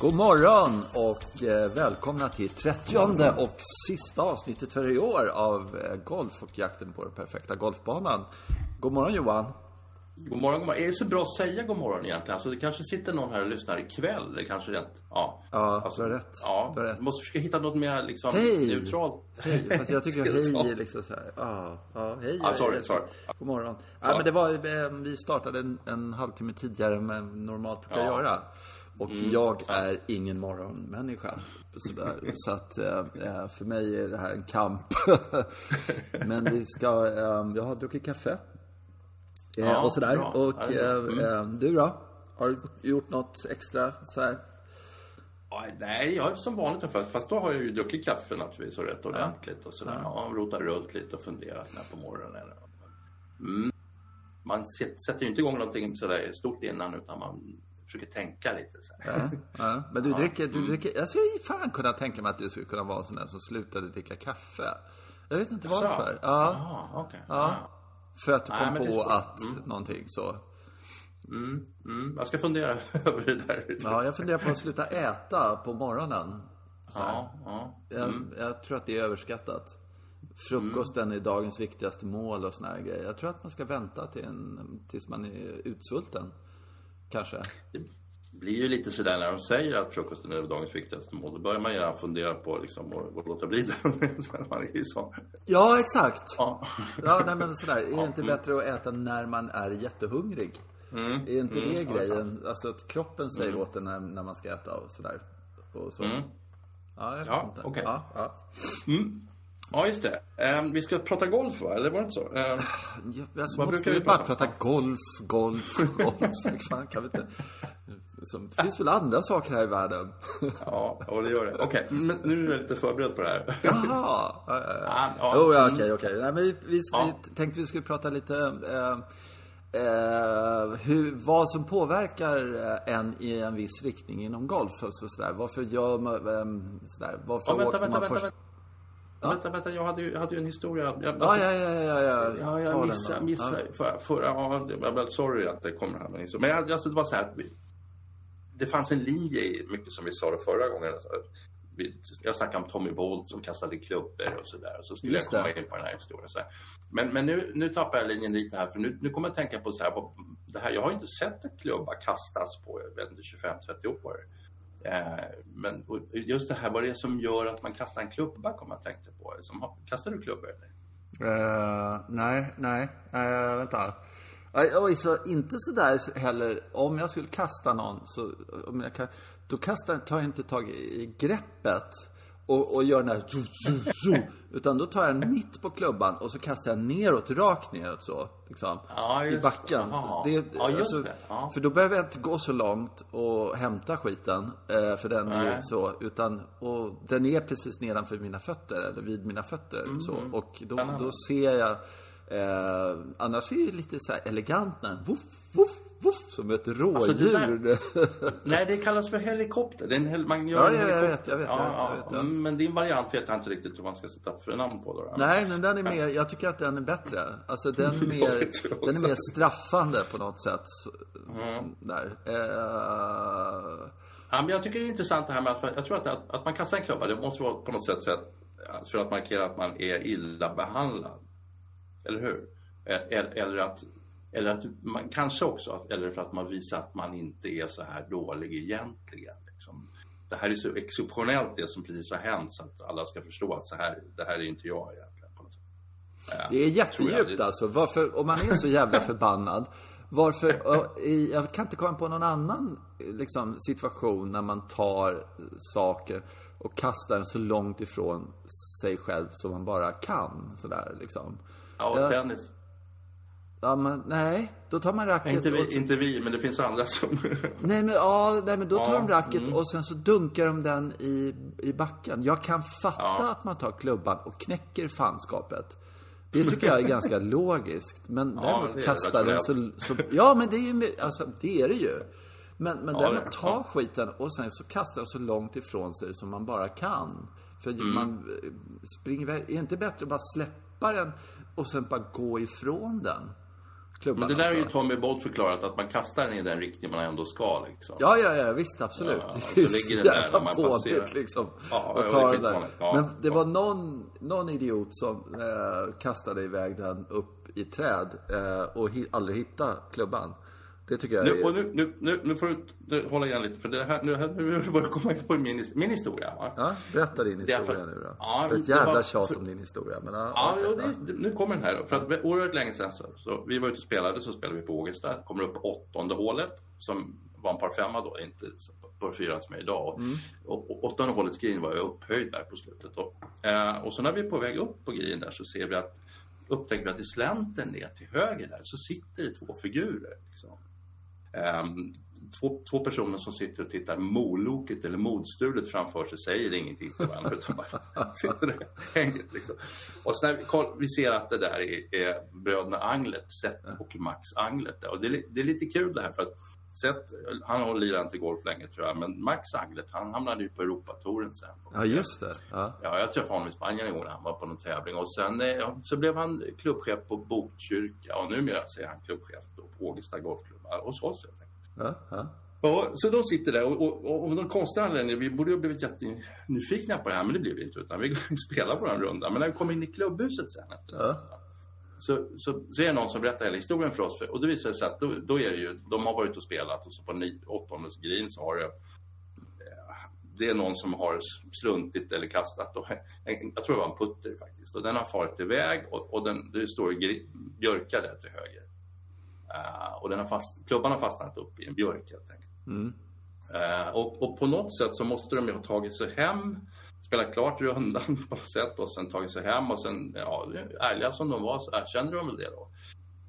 God morgon och eh, välkomna till 30 och sista avsnittet för i år av eh, Golf och jakten på den perfekta golfbanan. God morgon Johan. God morgon, god morgon. Är det så bra att säga god morgon egentligen? Alltså det kanske sitter någon här och lyssnar ikväll. Det kanske rätt. Ja, Ja, alltså, du har rätt. Ja, Du har rätt. Måste försöka hitta något mer liksom Hej! neutralt. Hej, fast jag tycker hej är liksom så här. Ja, ja, hej. Ja, sorry, sorry. God morgon. Ja, men det var, eh, vi startade en, en halvtimme tidigare än normalt brukar Ja. göra. Och Mm, jag är ingen morgonmänniska. Sådär. Så att eh, eh, för mig är det här en kamp. men vi ska, eh, jag har druckit kaffe. Eh, Ja, och sådär. bra. Och eh, du då? Har du gjort något extra så här? Nej, jag är som vanligt ungefär. Fast då har jag ju druckit kaffe naturligtvis och rätt ordentligt och sådär. Ja, rotat runt lite och funderat där på morgonen. Mm. Man sätter ju inte igång någonting sådär stort innan utan man försöker tänka lite så. Ja, ja. Men du dricker, du Mm. dricker, jag skulle fan kunna tänka mig att du skulle kunna vara en sån där som slutade dricka kaffe. Jag vet inte varför. Ja, Jaha, okej. ja. För att du Nej, kom är på att någonting så. Mm, mm. Jag ska fundera över det där. Ja, jag funderar på att sluta äta på morgonen. ja, ja. Jag, jag tror att det är överskattat. Frukosten är dagens viktigaste mål och såna här grejer. Jag tror att man ska vänta till en, tills man är utsvulten. Kanske. Det blir ju lite sådär när de säger att frukosten är dagens viktigaste mål. Då börjar man ju gärna fundera på liksom, att, låta bli det. Man är så. Ja, exakt. Ja. Ja, nej men sådär. Är det inte bättre att äta när man är jättehungrig? Är inte det grejen? Alltså att kroppen säger åt en när, när man ska äta och sådär. Och så. Ja, jag vet Ja, inte. okej. Ja, ja. Ja, just det. Ehm, vi ska prata golf, va? Eller var det inte så? Ehm, Ja, Alltså, Vad måste brukar vi bara prata prata golf, golf, golf? Fan, kan vi inte... Det finns väl andra saker här i världen? ja, ja, det gör det. Okej, men nu är jag lite förberedd på det här. Jaha! Ja, ja, ja. Ja, ja. Jo, ja, okej, okej. Nej, men vi, vi, Ja. vi tänkte vi skulle prata lite eh, eh, hur, vad som påverkar eh, en i en viss riktning inom golf. Alltså, sådär. Varför gör man... Eh, sådär. Varför Ja, vänta, åkte vänta, man vänta, först? vänta. Vänta, vänta, jag hade ju, jag hade ju en historia. Jag, Ja, ja, ja, ja, ja. Ja, Ta jag missade, missade förra, förra, ja, jag är väldigt sorry att det kommer här. Men, men jag- alltså, det var så här att vi, det fanns en linje i mycket som vi sa det förra gången. Alltså, vi, jag snackade om Tommy Bolt som kastade klubbor och sådär. Så skulle Just jag komma det. in på den här historien. Så här. Men, men nu, nu tappar jag linjen lite här. För nu, nu kommer jag tänka på så här, på, det här. Jag har ju inte sett en klubba kastas på jag vet inte, 25-30 år. Eh, men just det här, vad det är som gör att man kastar en klubba, kom jag tänkte på. Som, kastar du klubbor? Eller? Eh, nej, nej, uh, vänta. Oj, så inte så där heller. Om jag skulle kasta någon så, om jag kan, då kastar, tar jag inte tag i, i greppet och, och gör den här zu, zu, zu, Utan då tar jag den mitt på klubban och så kastar jag neråt, rakt neråt så. Liksom, Ja, I backen. det. Ja, alltså. Ja. För då behöver jag inte gå så långt och hämta skiten. eh, För den är så. Utan, och den är precis nedanför mina fötter, eller vid mina fötter. Mm. Så. Och då, då ser jag Eh, annars är det lite så här elegant när voff, voff, voff, som ett rådjur. Alltså, det Nej, det kallas för helikopter. Det är en hel, man gör Ja, en ja, jag helikopter. vet, jag vet, ja, jag vet, ja. jag vet, Men din variant vet jag inte riktigt vad man ska sätta för namn på. Då. Nej, men den är mer, jag tycker att den är bättre. Alltså den är mer, den är mer straffande på något sätt. Mm. Där. Eh, Ja, men jag tycker det är intressant det här med att jag tror att, att, att man kastar en klubba, det måste vara på något sätt, sätt för att markera att man är illa behandlad. Eller hur? Eller, eller att eller att man kanske också, eller för att man visar att man inte är så här dålig egentligen. Liksom. Det här är så exceptionellt det som precis har hänt så att alla ska förstå att så här, det här är inte jag egentligen. På något sätt. Ja, Det är jag. jättedjupt alltså. Varför, om man är så jävla förbannad. Varför, och jag kan inte komma på någon annan liksom, situation när man tar saker och kastar den så långt ifrån sig själv som man bara kan. Sådär liksom. Ja, Ja. tennis. Ja, men nej. Då tar man racket Inte och vi, så, inte vi, men det finns andra som... Nej men, ja, nej, men då tar Ja, de racket och sen så dunkar de den i, i backen. Jag kan fatta Ja. att man tar klubban och knäcker fanskapet. Det tycker jag är ganska logiskt. Men Ja, däremot är kastar den så, så... Ja, men det är ju... Alltså, det är det ju. Men, men Ja, däremot ta ja. skiten och sen så kastar den så långt ifrån sig som man bara kan. För Mm. man eh, springer. Är det inte bättre att bara släppa den och sen bara gå ifrån den? Klubban. Men det där är ju alltså. Tommy Bolt förklarat att man kastar den i den riktning man ändå ska liksom. Ja, ja, ja, visst, absolut. Ja, det är så ju ligger den där jävla när man fånigt passerar. liksom. Ja, att ja, ta det där. Ja, Men det var någon, någon idiot som eh, kastade iväg den upp i träd eh, och hi- aldrig hittade klubban. Det tycker jag Nu, är... och nu, nu, nu, nu får du hålla igen lite för det här, nu, nu börjar komma in på min, min historia. Va? Ja, berätta din historia för- nu då. Ja, ett var jävla för- tjat om din historia. Men, ja, Ja, jo, det, nu kommer den här då. För att oerhört länge sedan så, så vi var ute och spelade, så spelade vi på Ågesta. Kommer upp på åttonde hålet som var en par femma då, inte par fyra som är idag. Och, och åttonde hålets green var ju upphöjd där på slutet. Då. Eh, och så när vi är på väg upp på green där så ser vi att upptäcker vi att i slänten ner till höger där så sitter det två figurer. Liksom. Ehm, två, två personer som sitter och tittar moloket eller modstulet framför sig säger ingenting till varandra utan bara sitter där liksom. Och sen när vi, koll, vi ser att det där är, är bröderna Anglet, Seth och Max Anglet. Och det, är, det är lite kul det här för att Seth, han har lirat inte golf länge tror jag, men Max Anglet han hamnade ju på Europatouren sen. Ja, just det. Ja. Ja, jag träffade honom i Spanien en gång när han var på någon tävling. Och sen eh, ja, så blev han klubbchef på Botkyrka och numera så är han klubbchef på Ågesta Golfklubb. Hos oss helt enkelt. Ja, ja. Ja, så de sitter där och, och, och, och de konstiga vi borde ju ha blivit jättenyfikna på det här men det blev vi inte utan vi spelar våran runda. Men när vi kom in i klubbhuset sen efter Ja. Så, så, så är det någon som berättar hela historien för oss. För, och det visar sig att då, då är det ju, de har varit och spelat och så på ni- åttonde green så har det eh, det är någon som har sluntit eller kastat. Och, jag tror det var en putter faktiskt. Och den har farit iväg och, och den, det står björkar där till höger. Eh, och den har fast, klubban har fastnat upp i en björk helt enkelt. Eh, och, och på något sätt så måste de ju ha tagit sig hem, spelat klart rundan på sätt och sen tagit sig hem och sen, ja, ärliga som de var så erkände de väl det då.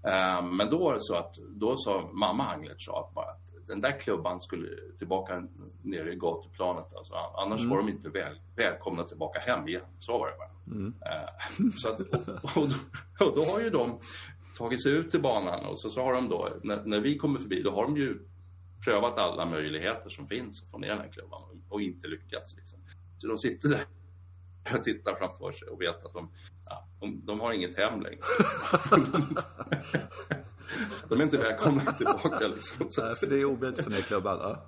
Eh, men då var det så att, då sa mamma Anglet sa att bara att den där klubban skulle tillbaka ner i gatuplanet. Alltså, annars var de inte väl, välkomna tillbaka hem igen. Så var det bara. Eh, så att, och, och, då, och då har ju de tagit sig ut till banan och så, så har de då, när, när vi kommer förbi, då har de ju prövat alla möjligheter som finns att få ner den här klubban och, och inte lyckats. Liksom. Så de sitter där och tittar framför sig och vet att de, ja, de, de har inget hem längre. de är inte välkomna tillbaka liksom. Så, Nej, för det är omöjligt för den här klubban. Ja.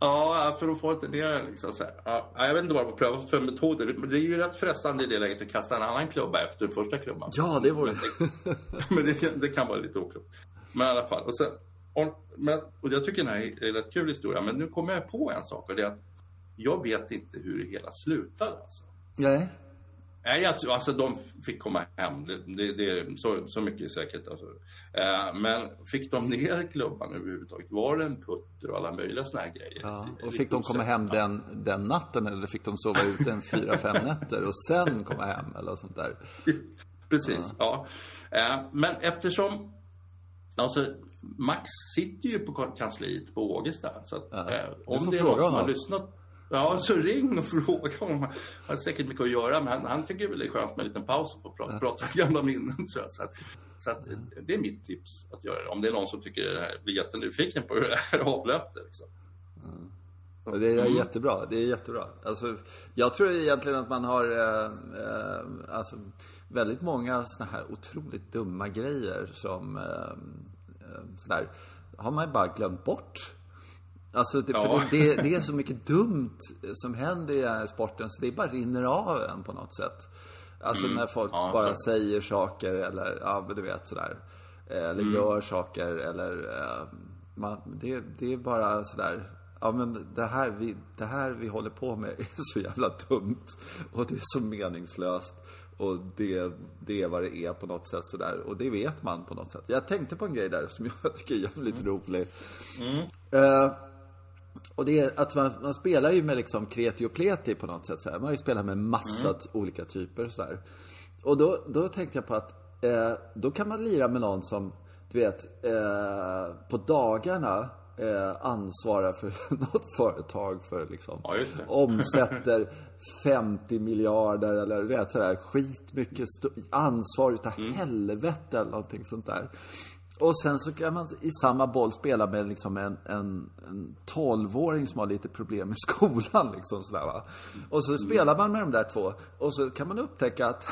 Ja, för de får inte ner den liksom så. Ja, jag vet inte vad de har prövat för metoder. Men det är ju rätt frestande i det läget att kasta en annan klubba efter den första klubban. Ja, det vore- det, men det, kan- det kan vara lite oklokt. Men i alla fall. Och, sen, och, men, och jag tycker den här är en rätt kul historia. Men nu kommer jag på en sak och det är att jag vet inte hur det hela slutade alltså. Nej. Nej, tror, alltså de fick komma hem. Det, det, det, så, så mycket är säkert. Alltså. Eh, men fick de ner klubban överhuvudtaget? Var det en putter och alla möjliga såna här grejer? Ja, och fick de komma hem den, den natten eller fick de sova ute en fyra, fem nätter och sen komma hem eller sånt där? Precis, ja. Eh, men eftersom... Alltså, Max sitter ju på kansliet på Ågesta. Så att, Ja, eh, om det är någon som har lyssnat... Ja, så ring och fråga honom. Han har säkert mycket att göra, men han, han tycker väl det är skönt med en liten paus och prata, prata gamla minnen. Så, att, så att, det är mitt tips att göra det. Om det är någon som tycker det här blir jättenyfiken på hur det här avlöpte. Liksom. Och det är jättebra. Det är jättebra. Alltså, jag tror egentligen att man har eh, eh, alltså, väldigt många såna här otroligt dumma grejer som eh, eh, sådär, har man ju bara glömt bort. Alltså, det, Ja. för det, det, är så mycket dumt som händer i den här sporten så det bara rinner av en på något sätt. Alltså när folk Ja, bara så. säger saker eller, ja du vet sådär. Eller gör saker eller, eh, man, det, det är bara sådär. Ja men det här, vi, det här vi håller på med är så jävla dumt. Och det är så meningslöst. Och det, det är vad det är på något sätt sådär. Och det vet man på något sätt. Jag tänkte på en grej där som jag tycker är jävligt rolig. Eh, och det är att man, man spelar ju med liksom kreti och pleti på något sätt. Så här. Man har ju spelat med massa t- olika typer och sådär. Och då, då tänkte jag på att eh, då kan man lira med någon som, du vet, eh, på dagarna eh, ansvarar för något företag för liksom Ja, omsätter 50 miljarder eller vet sådär skitmycket ansvar utav Mm. helvete eller någonting sånt där. Och sen så kan man i samma boll spela med liksom en, en, en 12-åring som har lite problem i skolan. Liksom sådär, va? Och så spelar man med de där två. Och så kan man upptäcka att,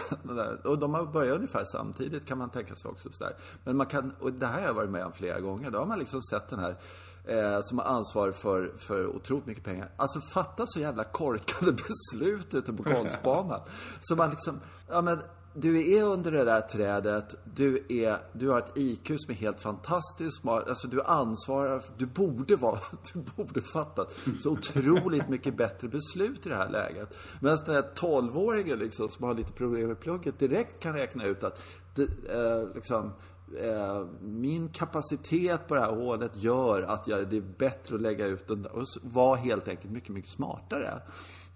och de har börjat ungefär samtidigt kan man tänka sig också. Sådär. Men man kan, och det här har jag varit med om flera gånger. Då har man liksom sett den här eh, som har ansvar för, för otroligt mycket pengar. Alltså fatta så jävla korkade beslut ute på golfbanan. så man liksom, ja men du är under det där trädet, du, är, du har ett IQ som är helt fantastiskt alltså du ansvarar, du borde vara, du borde fatta så otroligt mycket bättre beslut i det här läget. Medan den här 12-åringen liksom, som har lite problem med plugget direkt kan räkna ut att det, eh, liksom, eh, min kapacitet på det här hålet gör att jag, det är bättre att lägga ut den där och vara helt enkelt mycket, mycket smartare.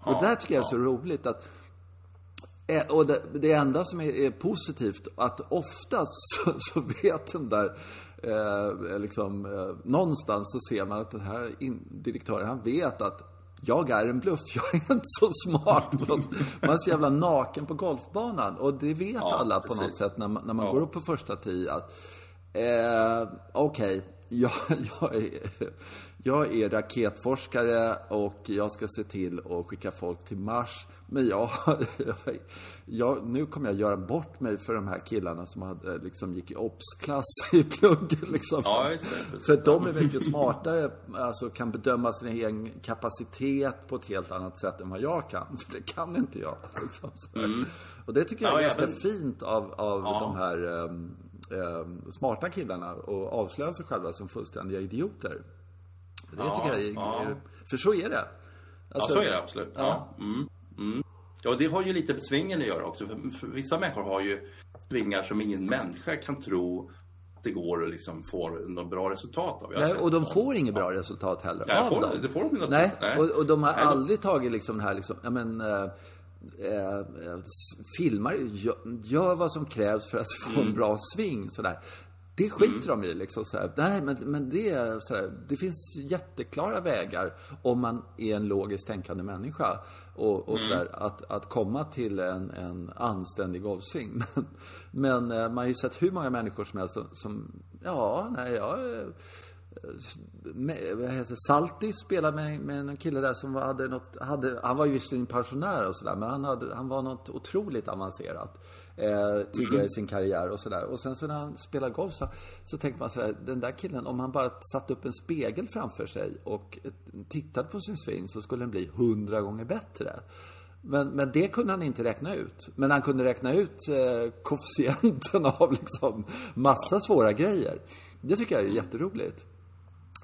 Ja, och där tycker jag är så roligt att och det, det, enda som är, är, positivt, att oftast så, så vet den där, eh, liksom, eh, någonstans så ser man att den här in, direktören, han vet att jag är en bluff, jag är inte så smart. Man är så jävla naken på golfbanan. Och det vet ja, alla på precis. något sätt när man, när man ja. går upp på första tee att, eh, okej, okay, jag, jag, är, jag är raketforskare och jag ska se till att skicka folk till Mars. Men jag, jag, nu kommer jag göra bort mig för de här killarna som hade, liksom, gick i obs-klass i plugget. Liksom. Ja, för de är mycket smartare, alltså kan bedöma sin egen kapacitet på ett helt annat sätt än vad jag kan. För det kan inte jag. Liksom. Mm. Och det tycker jag är ja, ganska men... fint av, av ja. de här um, um, smarta killarna och avslöja sig själva som fullständiga idioter. Det ja, tycker jag är, ja. För så är det. Alltså, ja, så är det absolut. Ja. Mm, mm. Ja, det har ju lite med svingen att göra också. För, för vissa människor har ju svingar som ingen människa kan tro att det går att liksom få något bra resultat av. Nej, och de får inget bra resultat heller Nej, av får, dem. Det får de Nej, Nej. Och, och de har Nej, aldrig tagit liksom det här liksom, ja men äh, äh, filmar, gör, gör, vad som krävs för att få mm. en bra sving sådär. Det skiter mm. de i liksom så här. Nej, men, men det så här, Det finns jätteklara vägar om man är en logiskt tänkande människa. Och, och mm. så där, att, att komma till en, en anständig golfsving. Men, men eh, man har ju sett hur många människor som helst som, som ja, nej, jag Eh, med, vad heter Saltis spelade med, med en kille där som hade något, hade, han var ju visserligen pensionär och sådär, men han, hade, han var något otroligt avancerat eh, tidigare i sin karriär och sådär. Och sen så när han spelade golf så, så tänkte man sådär, den där killen, om han bara satte upp en spegel framför sig och tittade på sin sving så skulle den bli hundra gånger bättre. Men, men det kunde han inte räkna ut. Men han kunde räkna ut eh, koefficienten av liksom massa svåra grejer. Det tycker jag är jätteroligt.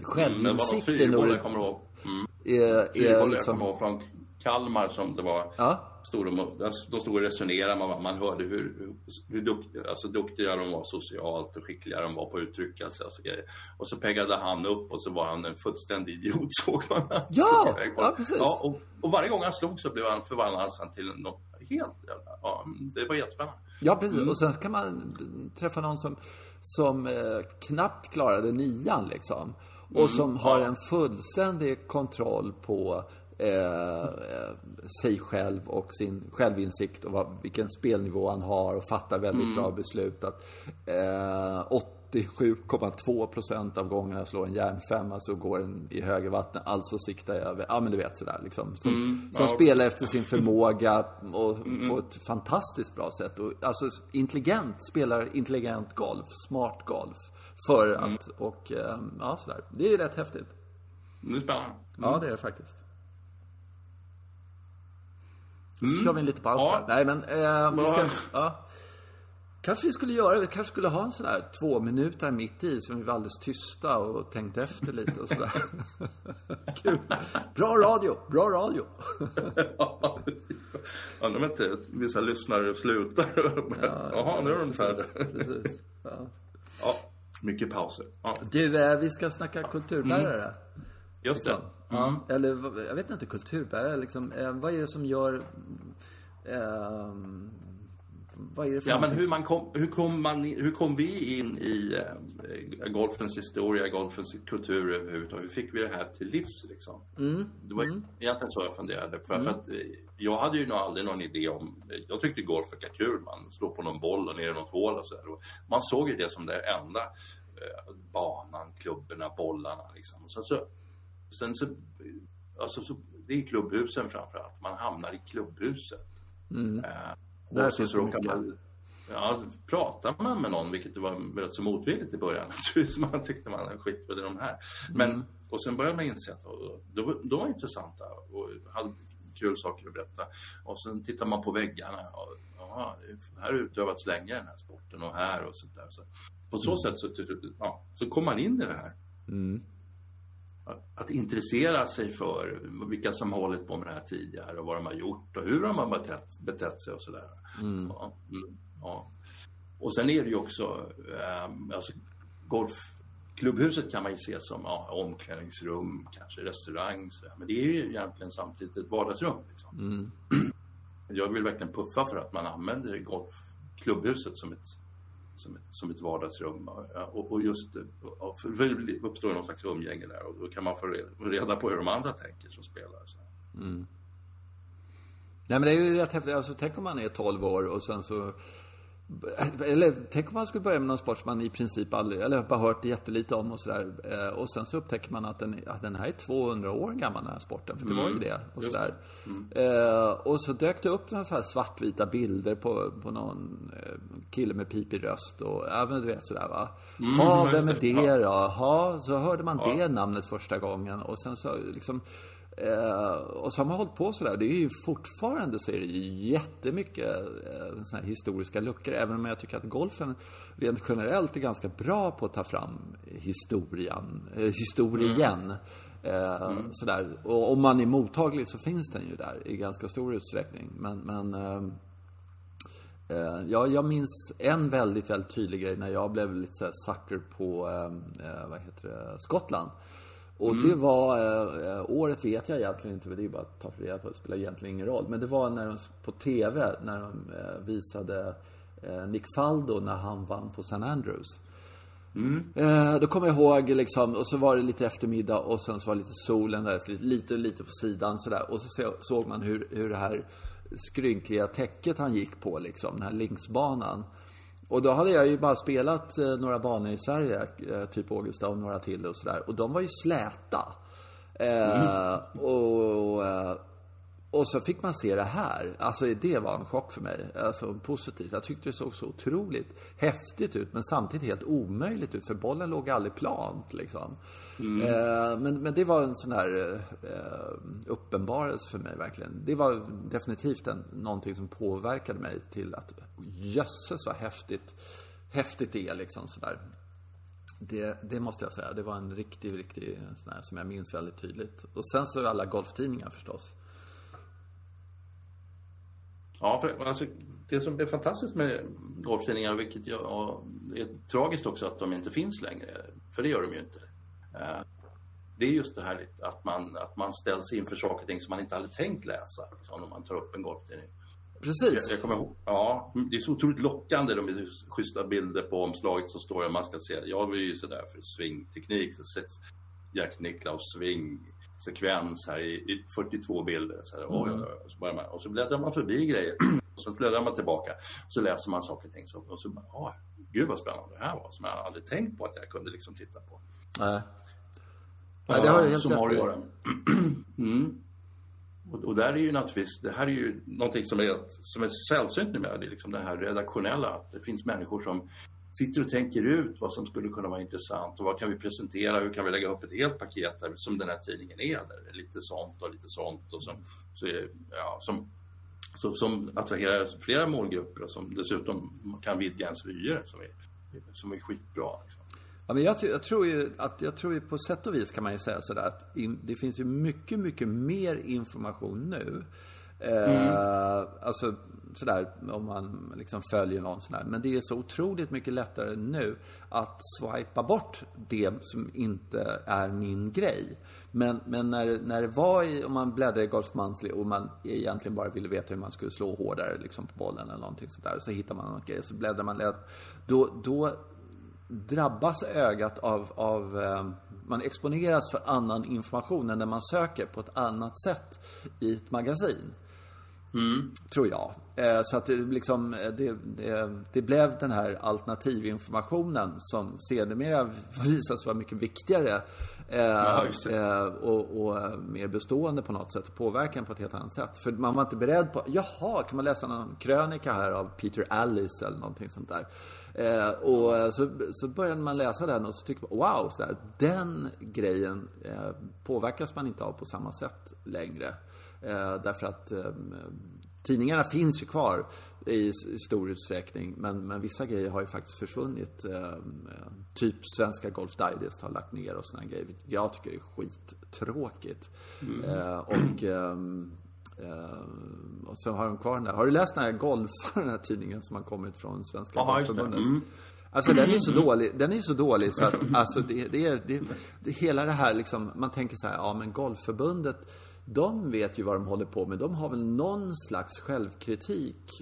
Självinsikt är nog... Jag kommer ihåg. Mm. Är, är liksom... jag kommer ihåg från Kalmar som det var. Ja. Stod de, de stod och resonerade, man, man hörde hur, hur dukt, alltså duktiga de var socialt och skickliga de var på att uttrycka sig och så grejer. Och så peggade han upp och så var han en fullständig idiot såg man. Ja, ja precis. Ja, och, och, varje gång han slog så blev han förvandlades han till något helt ja, det var jättespännande. Ja, precis. Mm. Och sen kan man träffa någon som, som eh, knappt klarade nian liksom. Och mm, som har en fullständig kontroll på eh, sig själv och sin självinsikt och vad, vilken spelnivå han har och fattar väldigt mm. bra beslut. Att eh, 87,2 procent av gångerna slår en järnfemma så går den i högervattnet, alltså siktar jag över. Ja men du vet sådär liksom. Som, mm. som ja. spelar efter sin förmåga och mm. på ett fantastiskt bra sätt. Och, alltså intelligent, spelar intelligent golf, smart golf. För mm. att, och eh, ja sådär. Det är rätt häftigt. Det är spännande. Mm. Ja det är det faktiskt. Mm. Så kör vi en liten paus ja. Nej men, eh, vi ska, ja. Kanske vi skulle göra, vi kanske skulle ha en sån här två minuter mitt i som vi var alldeles tysta och tänkte efter lite och sådär. Kul. Bra radio, bra radio. Undrar om inte vissa lyssnare slutar. Ja, Jaha, nu är de färdiga. Precis. Ja. ja, mycket pauser. Ja. Du, eh, vi ska snacka kulturbärare. Mm. Just liksom. det. Mm. Eller jag vet inte, kulturbärare liksom. Eh, vad är det som gör eh, vad är det för Ja, men hur, man kom, hur, kom man, hur kom vi in i äh, golfens historia, golfens kultur överhuvudtaget? Hur fick vi det här till livs liksom? Mm. Det var mm. egentligen så jag funderade. För, mm. för att, eh, jag hade ju nog aldrig någon idé om... Jag tyckte golf var kul. Man slår på någon boll och ner i något hål och så där. Man såg ju det som det enda eh, banan, klubborna, bollarna liksom. Och sen så, sen så, alltså så, det är klubbhusen framförallt. Man hamnar i klubbhuset. Mm. Eh, Där och så, finns så råkar man, ja, pratar man med någon, vilket det var rätt så motvilligt i början, naturligtvis, man tyckte man skit med de här. Men, Mm. och sen började man inse att de, var- de var intressanta och hade kul saker att berätta. Och sen tittar man på väggarna. Och, ja, här har utövats länge den här sporten och här och sånt där. Så på så sätt så, ja, så kom man in i det här. Mm. Att, intressera sig för vilka som har hållit på med det här tidigare och vad de har gjort och hur de har betett, betett sig och sådär. Ja, mm, ja. Och sen är det ju också, eh, alltså golfklubbhuset kan man ju se som ja, omklädningsrum, kanske restaurang, så men det är ju egentligen samtidigt ett vardagsrum. Liksom. Jag vill verkligen puffa för att man använder golfklubbhuset som ett, som ett, som ett vardagsrum. Och, och just och för det uppstår någon slags umgänge där och då kan man få reda, på hur de andra tänker som spelar. Så. Mm. Nej men det är ju rätt häftigt. Alltså, tänk om man är 12 år och sen så... Eller tänk om man skulle börja med någon sport som man i princip aldrig, eller bara hört jättelite om och sådär. Eh, Och sen så upptäcker man att den, att den här är 200 år gammal den här sporten. För det var ju det. Och, sådär. Eh, och så dök det upp några så här svartvita bilder på, på någon eh, kille med pipig röst och även du vet sådär va. Ja, just vem är det. det Ja. då? Jaha, så hörde man det namnet första gången och sen så liksom Eh, och så har man hållit på sådär. Det är ju fortfarande så är det ju jättemycket eh, såna här historiska luckor. Även om jag tycker att golfen rent generellt är ganska bra på att ta fram historien, eh, historien. Eh, Sådär. Och om man är mottaglig så finns den ju där i ganska stor utsträckning. Men, men ehm, Eh, ja, jag minns en väldigt, väldigt tydlig grej när jag blev lite så här sucker på, eh, eh, vad heter det, Skottland. Och det var, eh, året vet jag egentligen inte, för det är bara att ta reda på, det spelar egentligen ingen roll. Men det var när de, på TV, när de eh, visade eh, Nick Faldo när han vann på St. Andrews. Eh, då kommer jag ihåg liksom, och så var det lite eftermiddag och sen så var det lite solen där, lite, lite, på sidan sådär. Och så såg man hur, hur det här skrynkliga täcket han gick på liksom, den här linksbanan. Och då hade jag ju bara spelat eh, några banor i Sverige, eh, typ Ågesta och några till och sådär. Och de var ju släta. Eh, och, eh, och så fick man se det här. Alltså det var en chock för mig. Alltså positivt. Jag tyckte det såg så otroligt häftigt ut men samtidigt helt omöjligt ut för bollen låg aldrig plant liksom. Eh, men, men det var en sån här eh, uppenbarelse för mig verkligen. Det var definitivt en, någonting som påverkade mig till att jösses vad häftigt, häftigt det är liksom sådär. Det, det måste jag säga. Det var en riktig, riktig sån här som jag minns väldigt tydligt. Och sen så alla golftidningar förstås. Ja, för, alltså, det som är fantastiskt med golftidningar, vilket jag, och det är tragiskt också att de inte finns längre, för det gör de ju inte. Eh, Det är just det här att man, att man ställs inför saker och ting som man inte hade tänkt läsa, liksom, om man tar upp en golftidning. Jag, Precis. jag kommer ihåg, ja, det är så otroligt lockande, de är schyssta bilder på omslaget som står det, man ska se, jag är ju sådär för swingteknik, så Jack Nicklaus swing sekvens här i, i 42 bilder. Så här, oj, oj, oj. Och, så börjar man, och så bläddrar man förbi grejer och så bläddrar man tillbaka. Så läser man saker och ting. Så, och så bara, ah, gud vad spännande det här var som jag aldrig tänkt på att jag kunde liksom titta på. Nej. Nej, det har du helt som har att rätt i. göra. mm. och, och där är ju naturligtvis, det här är ju någonting som är, som är sällsynt numera. Det är liksom det här redaktionella. Att det finns människor som sitter och tänker ut vad som skulle kunna vara intressant och vad kan vi presentera, hur kan vi lägga upp ett helt paket där, som den här tidningen är. Där lite sånt och lite sånt och som, så ja, som, så, som attraherar flera målgrupper och som dessutom kan vidga ens vyer som är, som är skitbra. Liksom. Ja, men jag, jag tror ju att, jag tror ju på sätt och vis kan man ju säga sådär att in, det finns ju mycket, mycket mer information nu. Mm. Eh, Alltså sådär om man liksom följer någon sån här. Men det är så otroligt mycket lättare nu att swipa bort det som inte är min grej. Men, men när, när det var i, om man bläddrade i Golf Monthly och man egentligen bara ville veta hur man skulle slå hårdare liksom på bollen eller någonting sådär. Så hittar man något grej och så bläddrar man lätt. Då, då drabbas ögat av, av eh, man exponeras för annan information än när man söker på ett annat sätt i ett magasin. Tror jag. Eh, Så att det liksom, eh, det, det, det blev den här alternativinformationen som sedermera visade sig vara mycket viktigare. eh, eh, och, och mer bestående på något sätt. Påverkan på ett helt annat sätt. För man var inte beredd på, jaha, kan man läsa någon krönika här av Peter Alice eller någonting sånt där. Och så, så började man läsa den och så tyckte man, wow, så där, den grejen påverkas man inte av på samma sätt längre. Eh, därför att eh, tidningarna finns ju kvar i, stor utsträckning. Men, men vissa grejer har ju faktiskt försvunnit. Eh, eh, typ Svenska Golf Digest har lagt ner och såna grejer. vilket Jag tycker det är skittråkigt. Eh, och, ehm, eh, och så har de kvar den där. Har du läst den här Golfar, den här tidningen som har kommit från Svenska det. Golfförbundet? Mm. Alltså den är så dålig, den är så dålig så att, alltså det, det, är, det, det, hela det här liksom, man tänker så här, ja men Golfförbundet, de vet ju vad de håller på med. De har väl någon slags självkritik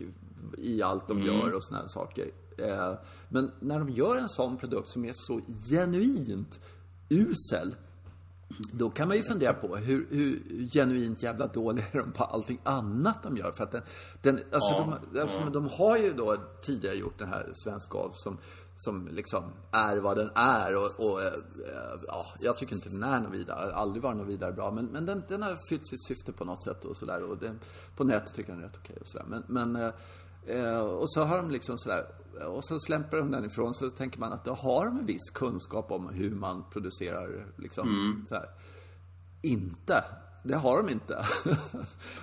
i allt de gör och såna här saker. Eh, men när de gör en sån produkt som är så genuint usel, då kan man ju fundera på hur, hur genuint jävla dåliga är de på allting annat de gör. För att den, den, alltså Ja, de, alltså de har ju då tidigare gjort den här Svensk Golf som, som liksom är vad den är. Och, och eh, ja, jag tycker inte den är något vidare, aldrig varit något vidare bra. Men, men den, den har fyllt sitt syfte på något sätt och sådär. Och den, på nätet tycker jag den är rätt okej och sådär. Men, men eh, eh, och så har de liksom sådär, och så släpper de den ifrån så tänker man att då har de en viss kunskap om hur man producerar liksom så här. Inte. Det har de inte.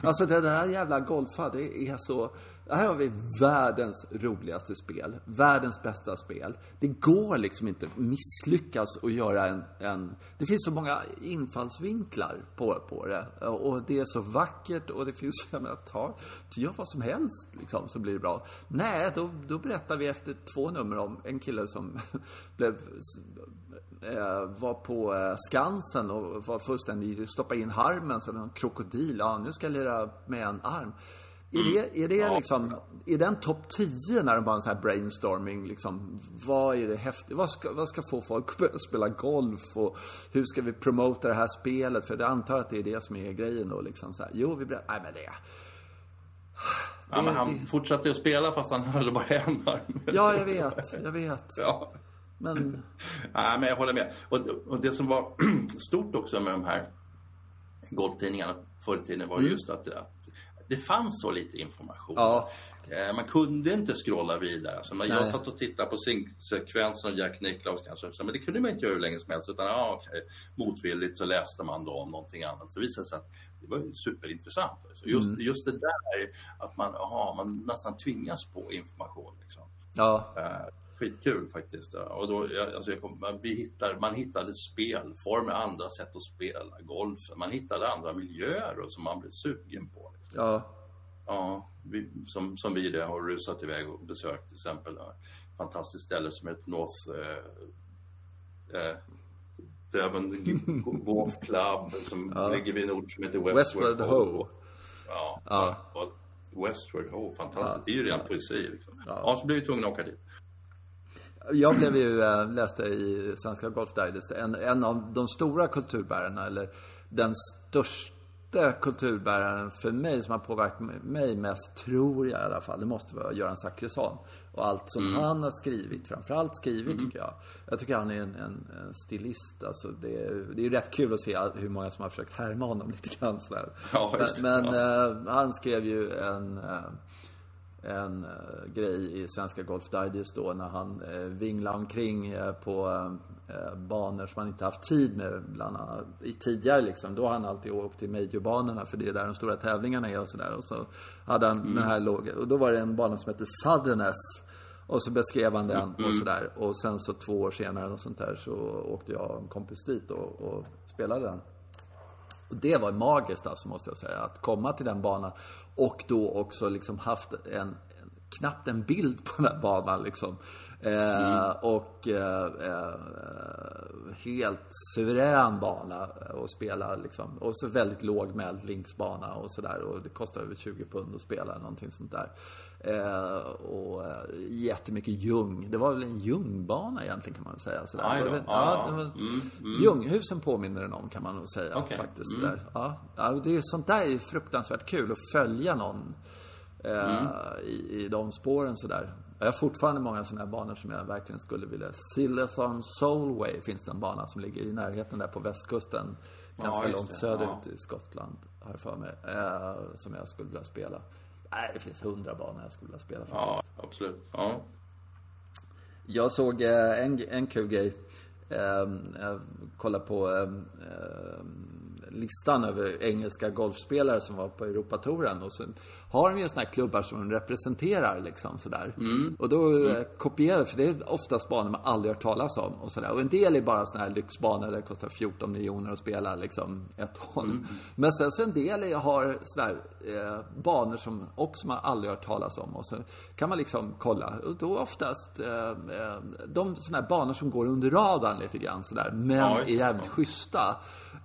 alltså det där jävla golfa, det är så... Här har vi världens roligaste spel. Världens bästa spel. Det går liksom inte misslyckas och göra en, en... Det finns så många infallsvinklar på, på det. Och det är så vackert och det finns... Jag menar, ta, gör vad som helst liksom, så blir det bra. Nej, då, då berättar vi efter två nummer om en kille som blev eh, var på eh, Skansen och var fullständigt, stoppa in harmen som en krokodil. Ja, nu ska jag lira med en arm. Är det, är det liksom, är den topp 10 när de bara en sån här brainstorming liksom? Vad är det häftigt? Vad ska, vad ska få folk att börja spela golf? Och hur ska vi promota det här spelet? För jag antar att det är det som är grejen då liksom så här. Jo, vi berättar, nej men det. Ja, men han fortsatte att spela fast han höll bara en arm. Ja, jag vet, jag vet. Ja. Men, Nej, men jag håller med. Och, och det som var stort också med de här golftidningarna förr i tiden var just att, att det fanns så lite information. Ja. Eh, Man kunde inte scrolla vidare. Alltså, när jag satt och tittade på sekvensen av Jack Nicklaus kanske, men det kunde man inte göra hur länge som helst. Utan ja, okej, motvilligt så läste man då om någonting annat. Så visade det sig att det var superintressant. Alltså. Just, Mm. just det där att man, aha, man nästan tvingas på information. Liksom. ja. Eh, skitkul faktiskt. Och då, alltså jag kom, man, vi hittar, man hittade spelformer, andra sätt att spela golf. Man hittade andra miljöer och som man blev sugen på. Ja. Ja, vi, som, som vi det har rusat iväg och besökt till exempel. Ett fantastiskt ställe som heter North eh, eh, Devon Golf Club som ligger vid en ort som heter Westward, Westward Ho. Ja, Ja. och Westward Ho, fantastiskt. Det är ju ren poesi liksom. Ja. Ja. så blev vi tvungna att åka dit. Jag blev ju, äh, läste i Svenska Golf Digest, en, en av de stora kulturbärarna, eller den största kulturbäraren för mig som har påverkat mig mest, tror jag i alla fall, det måste vara Göran Zachrisson. Och allt som han har skrivit, framförallt skrivit tycker jag. Jag tycker han är en, en, en stilist, alltså det, är- det är ju rätt kul att se hur många som har försökt härma honom lite grann sådär. Ja, men men Ja. eh, han skrev ju en eh, en eh, grej i Svenska Golf Digest då när han eh, vinglade omkring eh, på eh, banor som han inte haft tid med bland annat i tidigare liksom. Då har han alltid åkt till majorbanorna för det är där de stora tävlingarna är och sådär. Och så hade han den här låg, och då var det en bana som hette Southerness. Och så beskrev han den och sådär. Och sen så två år senare och sånt där så åkte jag och en kompis dit och, och spelade den. Och det var magiskt alltså måste jag säga. Att komma till den banan och då också liksom haft en, en knappt en bild på den här banan liksom. Eh, och eh, eh, helt suverän bana att spela liksom. Och så väldigt lågmäld linksbana och sådär. Och det kostar över 20 pund att spela någonting sånt där. Och jättemycket ljung. Det var väl en ljungbana egentligen kan man väl säga. Sådär. Var- det ja. Mm, mm. Ljunghusen påminner den om kan man nog säga Okej. faktiskt. Mm. Där. Ja. Det är, sånt där är fruktansvärt kul att följa någon Mm. i, i de spåren sådär. Jag har fortfarande många sådana här banor som jag verkligen skulle vilja. Sillathon Soulway finns det en bana som ligger i närheten där på västkusten. Ganska just långt söderut Ja. i Skottland, har jag för mig. Eh, som jag skulle vilja spela. Nej, det finns hundra banor jag skulle vilja spela faktiskt. Ja, absolut. Ja. Jag såg eh, en, en kul grej. Eh, jag kollade på eh, eh, listan över engelska golfspelare som var på Europatouren. Och sen har de ju såna här klubbar som de representerar liksom sådär. Och då eh, kopierar för det är oftast banor man aldrig hört talas om och sådär. Och en del är bara såna här lyxbanor där det kostar 14 miljoner att spela liksom ett håll. Men sen så en del är, har sådär eh, banor som också man aldrig hört talas om. Och så kan man liksom kolla. Och då oftast eh, eh, de sådana här banor som går under radarn lite grann sådär. Men Ja, är jävligt schyssta.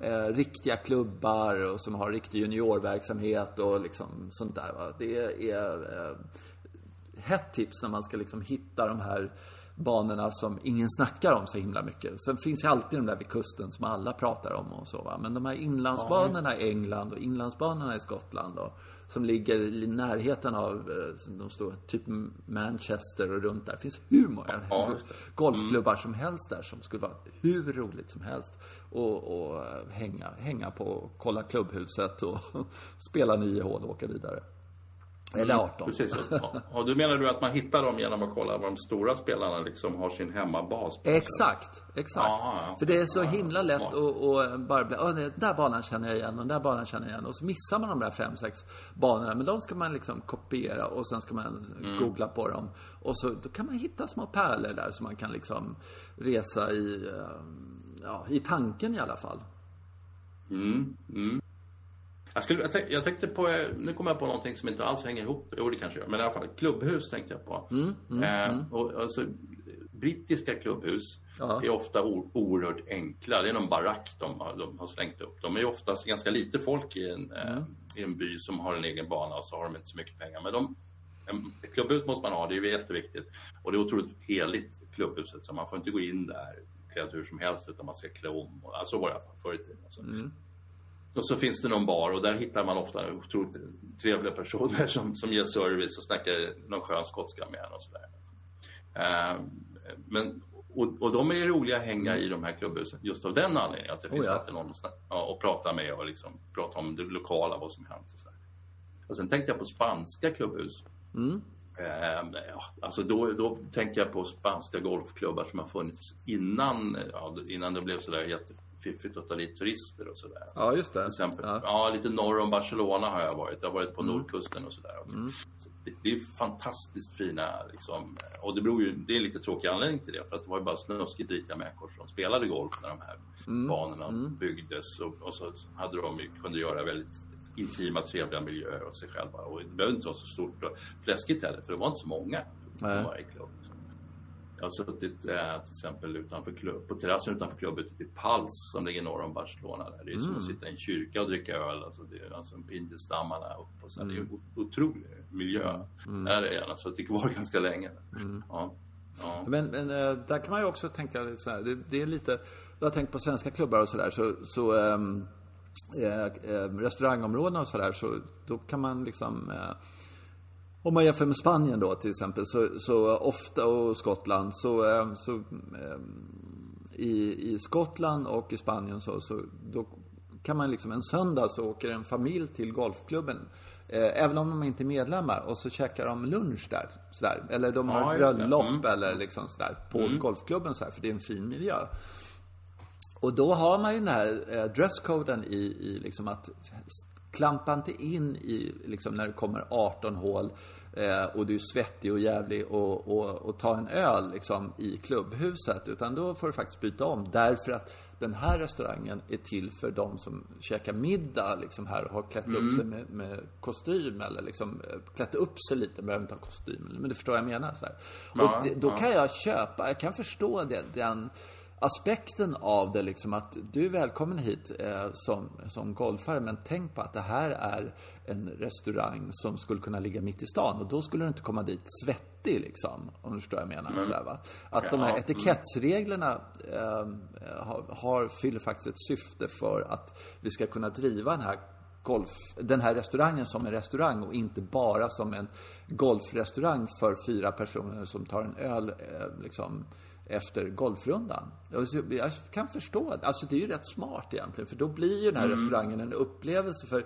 Eh, riktiga klubbar och som har riktig juniorverksamhet och liksom sånt där. Va? Det är eh, hett tips när man ska liksom hitta de här banorna som ingen snackar om så himla mycket. Sen finns ju alltid de där vid kusten som alla pratar om och så va. Men de här inlandsbanorna i England och inlandsbanorna i Skottland och, som ligger i närheten av eh, de stora, typ Manchester och runt där. Det finns hur många Ja, det. golfklubbar som helst där som skulle vara hur roligt som helst. Och, och eh, hänga, hänga på kolla klubbhuset och spela nio hål och åka vidare. Eller 18. Precis. Ja. Och du menar du att man hittar dem genom att kolla var de stora spelarna liksom har sin hemmabas? Exakt, exakt. Ja, ja. För det är så Ja, himla lätt att, att bara bli, "Åh, den där banan känner jag igen och den där banan känner jag igen. Och så missar man de där fem, sex banorna. Men de ska man liksom kopiera och sen ska man Mm. googla på dem. Och så då kan man hitta små pärlor där som man kan liksom resa i, eh, ja, i tanken i alla fall. Mm, mm. Jag, skulle, jag, tänk, jag tänkte på, eh, nu kommer jag på någonting som inte alls hänger ihop. Jo, det kanske gör. Men i alla fall, klubbhus tänkte jag på. eh, Och, alltså, brittiska klubbhus Ja. är ofta o, oerhört enkla. Det är någon barack de har, de har slängt upp. De är oftast ganska lite folk i en, eh, i en by som har en egen bana och så har de inte så mycket pengar. Men de, ett klubbhus måste man ha, det är jätteviktigt. Och det är otroligt heligt, klubbhuset, så man får inte gå in där klädd hur som helst utan man ska klä om. Och, alltså var det förr i tiden. Och så finns det någon bar och där hittar man ofta otroligt trevliga personer som, som ger service och snackar någon skön skotska med en och sådär. Eh, men, och, och de är roliga att hänga i de här klubbhusen just av den anledningen att det finns Oh ja. alltid någon att snack, ja, och prata med och liksom prata om det lokala, vad som hänt och. Och sen tänkte jag på spanska klubbhus. Eh, ja, alltså då, då tänker jag på spanska golfklubbar som har funnits innan, ja, innan det blev sådär jättefiffigt att ta dit turister och sådär. Ja, just det. Till exempel, Ja. ja. lite norr om Barcelona har jag varit. Jag har varit på nordkusten och sådär. Så det, det är fantastiskt fina liksom, och det beror ju, det är lite tråkig anledning till det. För att det var ju bara snuskigt rika människor som spelade golf när de här banorna byggdes. Och, och så hade de kunde göra väldigt intima, trevliga miljöer åt sig själva. Och det behövde inte vara så stort och fläskigt heller, för det var inte så många Nej. varje klubb. Liksom. Jag har suttit eh, till exempel utanför klubb, på terrassen utanför klubben ute i Pals som ligger norr om Barcelona. Där. Det är som att sitta i en kyrka och dricka öl. Alltså, det är alltså pinjestammarna upp och så. Det är en o- otrolig miljö. Där är jag alltså, suttit kvar ganska länge. Ja. Ja. Men, men eh, där kan man ju också tänka lite så här, det, det är lite, jag har tänkt på svenska klubbar och sådär så, så ehm, eh, eh, restaurangområdena och sådär så då kan man liksom eh, om man jämför med Spanien då till exempel så, så ofta och Skottland så, eh, så eh, i, i Skottland och i Spanien så, så då kan man liksom en söndag så åker en familj till golfklubben eh, Även om de inte är medlemmar och så käkar de lunch där. Sådär. Eller de har Ja, bröllop Mm. eller liksom sådär på golfklubben så här, för det är en fin miljö. Och då har man ju den här eh, dresscoden i, i liksom att klampa inte in i, liksom när det kommer 18 hål. eh, och du är svettig och jävlig och, och, och ta en öl liksom i klubbhuset. Utan då får du faktiskt byta om. Därför att den här restaurangen är till för de som käkar middag liksom här och har klätt upp sig med, med kostym eller liksom eh, klätt upp sig lite, behöver inte ha kostym. Men du förstår vad jag menar. Så. Ja, och det, då ja. kan jag köpa, jag kan förstå det, den aspekten av det liksom att du är välkommen hit eh, som, som golfare men tänk på att det här är en restaurang som skulle kunna ligga mitt i stan och då skulle du inte komma dit svettig liksom. Om du förstår vad jag menar. Sådär, va? Att de här Ja, mm. etikettsreglerna eh, har, har, fyller faktiskt ett syfte för att vi ska kunna driva den här golf, den här restaurangen som en restaurang och inte bara som en golfrestaurang för fyra personer som tar en öl eh, liksom efter golfrundan. Jag kan förstå det. Alltså det är ju rätt smart egentligen. För då blir ju den här restaurangen en upplevelse för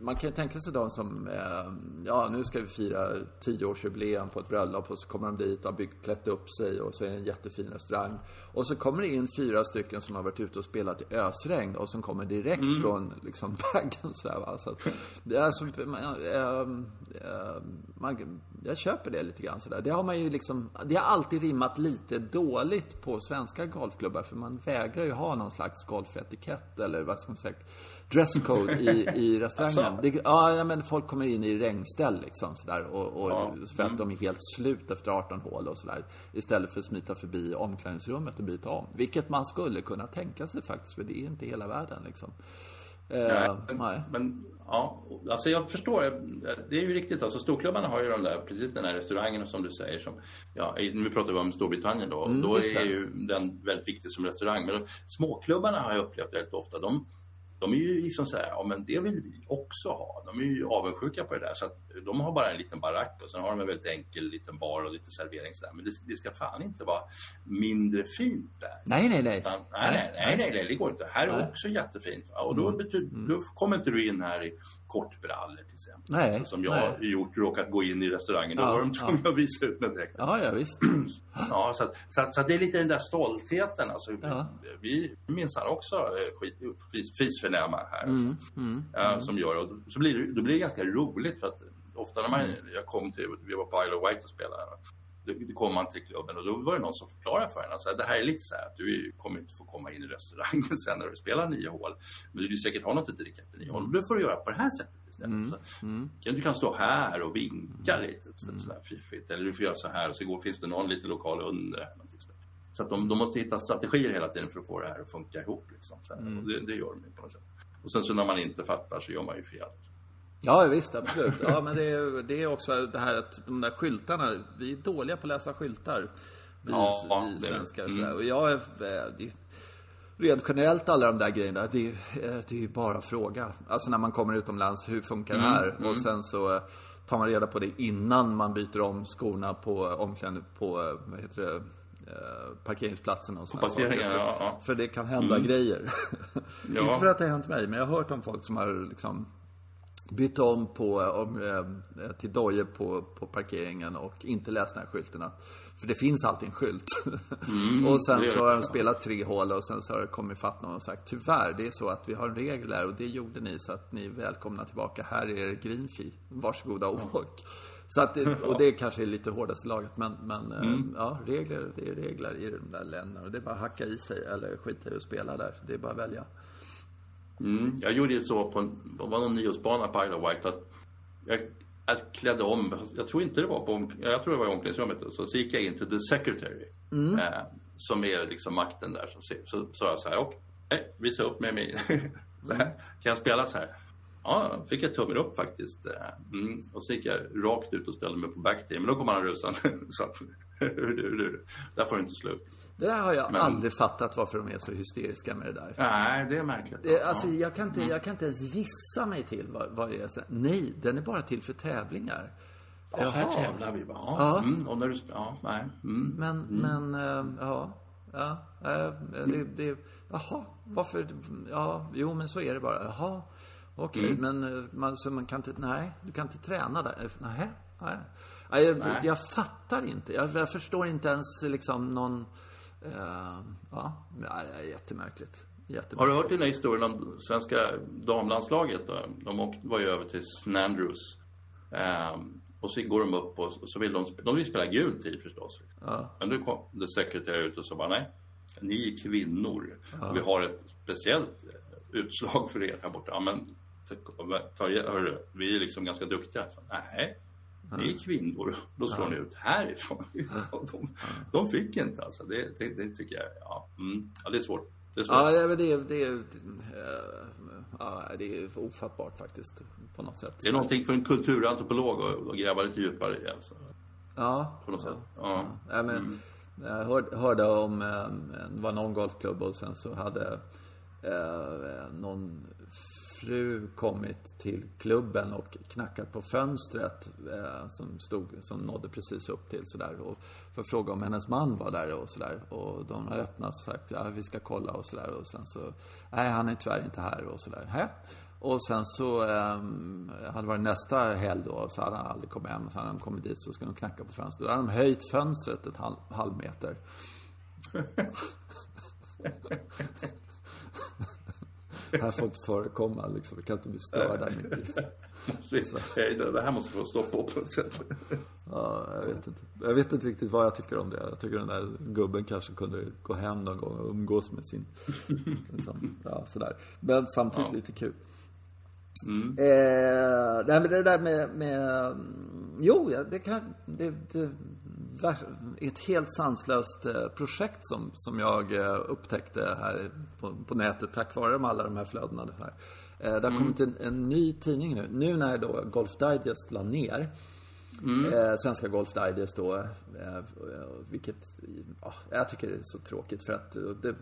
man kan ju tänka sig de som, eh, ja nu ska vi fira 10-årsjubileum på ett bröllop och så kommer de dit och har byggt, klätt upp sig och så är det en jättefin restaurang. Och så kommer det in fyra stycken som har varit ute och spelat i ösregn och som kommer direkt från liksom baggen va. Så att, det är alltså, man, ehm, ehm, man, jag köper det lite grann sådär. Det har man ju liksom, det har alltid rimmat lite dåligt på svenska golfklubbar för man vägrar ju ha någon slags golfetikett eller vad ska man säga dresscode i, i restaurangen. Asså? Det, ja, men folk kommer in i regnställ liksom sådär och, och Ja. för att de är helt slut efter 18 hål och sådär. Istället för att smita förbi omklädningsrummet och byta om. Vilket man skulle kunna tänka sig faktiskt, för det är inte hela världen liksom. Eh, Nej, nej. Men ja, alltså jag förstår. Det är ju riktigt. Alltså storklubbarna har ju de där, precis den här restaurangen som du säger. Som, ja, nu pratar vi om Storbritannien då. och då är ju den väldigt viktig som restaurang. Men de, småklubbarna har jag upplevt väldigt ofta. De, de är ju liksom så här, ja men det vill vi också ha. De är ju avundsjuka på det där. Så att de har bara en liten barack och sen har de en väldigt enkel liten bar och lite servering sådär. Men det, det ska fan inte vara mindre fint där. nej, nej, nej. Utan, nej, nej, nej, nej, det går inte. Här är också jättefint. Och då, betyder, då kommer inte du in här i kortbrallor till exempel. Nej, Så som jag har gjort, råkat gå in i restaurangen. Då Ja, de tvungna att visa ut med dräkten. Ja, ja visst. Ja, så, att, så, att, så att det är lite den där stoltheten. Alltså, Ja. Vi minns också eh, skit- fis- fisförnäma här. Mm, ja, Som gör, och då, så blir det, då blir det ganska roligt. För att ofta när man, jag kom till, vi var på Isle of Wight och spelade. Då, kom man till klubben och då var det någon som förklarade för en att det här är lite så här att du kommer inte få komma in i restaurangen sen när du spelar nio hål. Men du vill säkert ha något att dricka efter nio hål. Då får du göra på det här sättet istället. Så, kan- Du kan stå här och vinka lite så, sådär fiffigt. Eller du får göra så här och så går, finns det någon liten lokal under. Så att de, de måste hitta strategier hela tiden för att få det här att funka ihop. Liksom, så. Och det, det gör de ju på något sätt. Och sen så när man inte fattar så gör man ju fel. Ja, visst, absolut. Ja, men det är, det är också det här att de där skyltarna, vi är dåliga på att läsa skyltar. Vi, Ja, vi svenskar. mm. sådär. Och jag är, eh, det rent generellt alla de där grejerna, det är, eh, det är ju bara fråga. Alltså när man kommer utomlands, hur funkar det här? Mm, Och sen så eh, tar man reda på det innan man byter om skorna på omklädning, på, eh, vad heter det, eh, parkeringsplatsen och sådana För, ja, ja. Mm. för det kan hända grejer. Ja. Inte för att det har hänt mig, men jag har hört om folk som har liksom bytt om på, om, eh, till dojor på, på parkeringen och inte läst den här skylten. För det finns alltid en skylt. och sen Mm, det gör så har de spelat tre hål och sen så har det kommit fatt någon och sagt Tyvärr, det är så att vi har en regel där och det gjorde ni så att ni är välkomna tillbaka. Här är green fee. Varsågoda och åk. Så att, och det kanske är lite hårdaste laget men, men eh, Mm. ja, regler, det är regler i de där länderna. Och det är bara att hacka i sig eller skita i att spela där. Det är bara att välja. Mm. Jag gjorde ju så på en, det var någon nyårsbana på Isle of Wight att jag, jag klädde om, jag tror inte det var på, jag tror det var i omklädningsrummet, så, så gick jag in till the secretary. Eh, som är liksom makten där. Se- så sa jag så här, och, nej, visa upp med mig. så här, kan jag spela så här? Ja, fick jag tummen upp faktiskt. Eh, Mm. Och så gick jag rakt ut och ställde mig på backtee. Men då kom han rusande. så att, hur, hur, hur, där får det inte slut. Det där har jag Men- aldrig fattat varför de är så hysteriska med det där. Nej, det är märkligt. Det, alltså, Ja. jag, kan inte, jag kan inte ens gissa mig till vad, vad det är. Nej, den är bara till för tävlingar. Ja, här tävlar vi. Ja. Ja. Mm, och när du, ja, nej. Mm. Men, men, eh, ja. Ja, eh, det, det, jaha, varför, ja, jo men så är det bara. Jaha, okej, Mm. men eh, man, så man kan inte, nej, du kan inte träna där. Nej, nej. nej jag, Nej. jag fattar inte. Jag, jag förstår inte ens liksom någon, ja, det är jättemärkligt. jättemärkligt. Har du hört den här historien om svenska damlandslaget? Då? De var ju över till St. Andrews. Ehm, Och så går de upp och så vill de, de vill spela gul tid förstås. Ja. Men då kom det sekreterare ut och sa bara nej, ni är kvinnor. Och vi har ett speciellt eh, utslag för er här borta. Ja, men hörru, vi är liksom ganska duktiga. Så, nej, ni är kvinnor. Då slår ni ut härifrån. de, de fick inte alltså. Det, det, det tycker jag, ja, mm, ja, det är svårt. Det är svårt. Ja, det, det, det, ja, det är ofattbart faktiskt på något sätt. Det är någonting för en kulturantropolog att, gräva lite djupare i alltså. Ja. På något sätt. Ja. Ja, men, Jag hörde, hörde om, eh, det var någon golfklubb och sen så hade Eh, eh, någon fru kommit till klubben och knackat på fönstret eh, som, stod, som nådde precis upp till sådär. Och för att fråga om hennes man var där och sådär. Och de har öppnat och sagt ja vi ska kolla och sådär. Och sen så, nej han är tyvärr inte här och sådär. Hä? Och sen så eh, hade det varit nästa helg då, så hade han aldrig kommit hem. Så hade han kommit dit så skulle de knacka på fönstret. Då hade de höjt fönstret ett halv, halv meter. Här får inte förekomma liksom. Vi kan inte bli störda mitt i. Det, här måste få stopp på på något sätt. Ja, jag vet inte. Jag vet inte riktigt vad jag tycker om det. Jag tycker den där gubben kanske kunde gå hem någon gång och umgås med sin... liksom, ja, sådär. Men samtidigt Ja. lite kul. Eh, nej, men det där med, med jo, det kan, det, det ett helt sanslöst eh, projekt som, som jag eh, upptäckte här på, på nätet tack vare de, alla de här flödena. Det, här. Eh, det har kommit en, en ny tidning nu. Nu när då Golf Digest la ner Eh, Svenska Golf Digest då, eh, vilket ja, jag tycker det är så tråkigt för att det,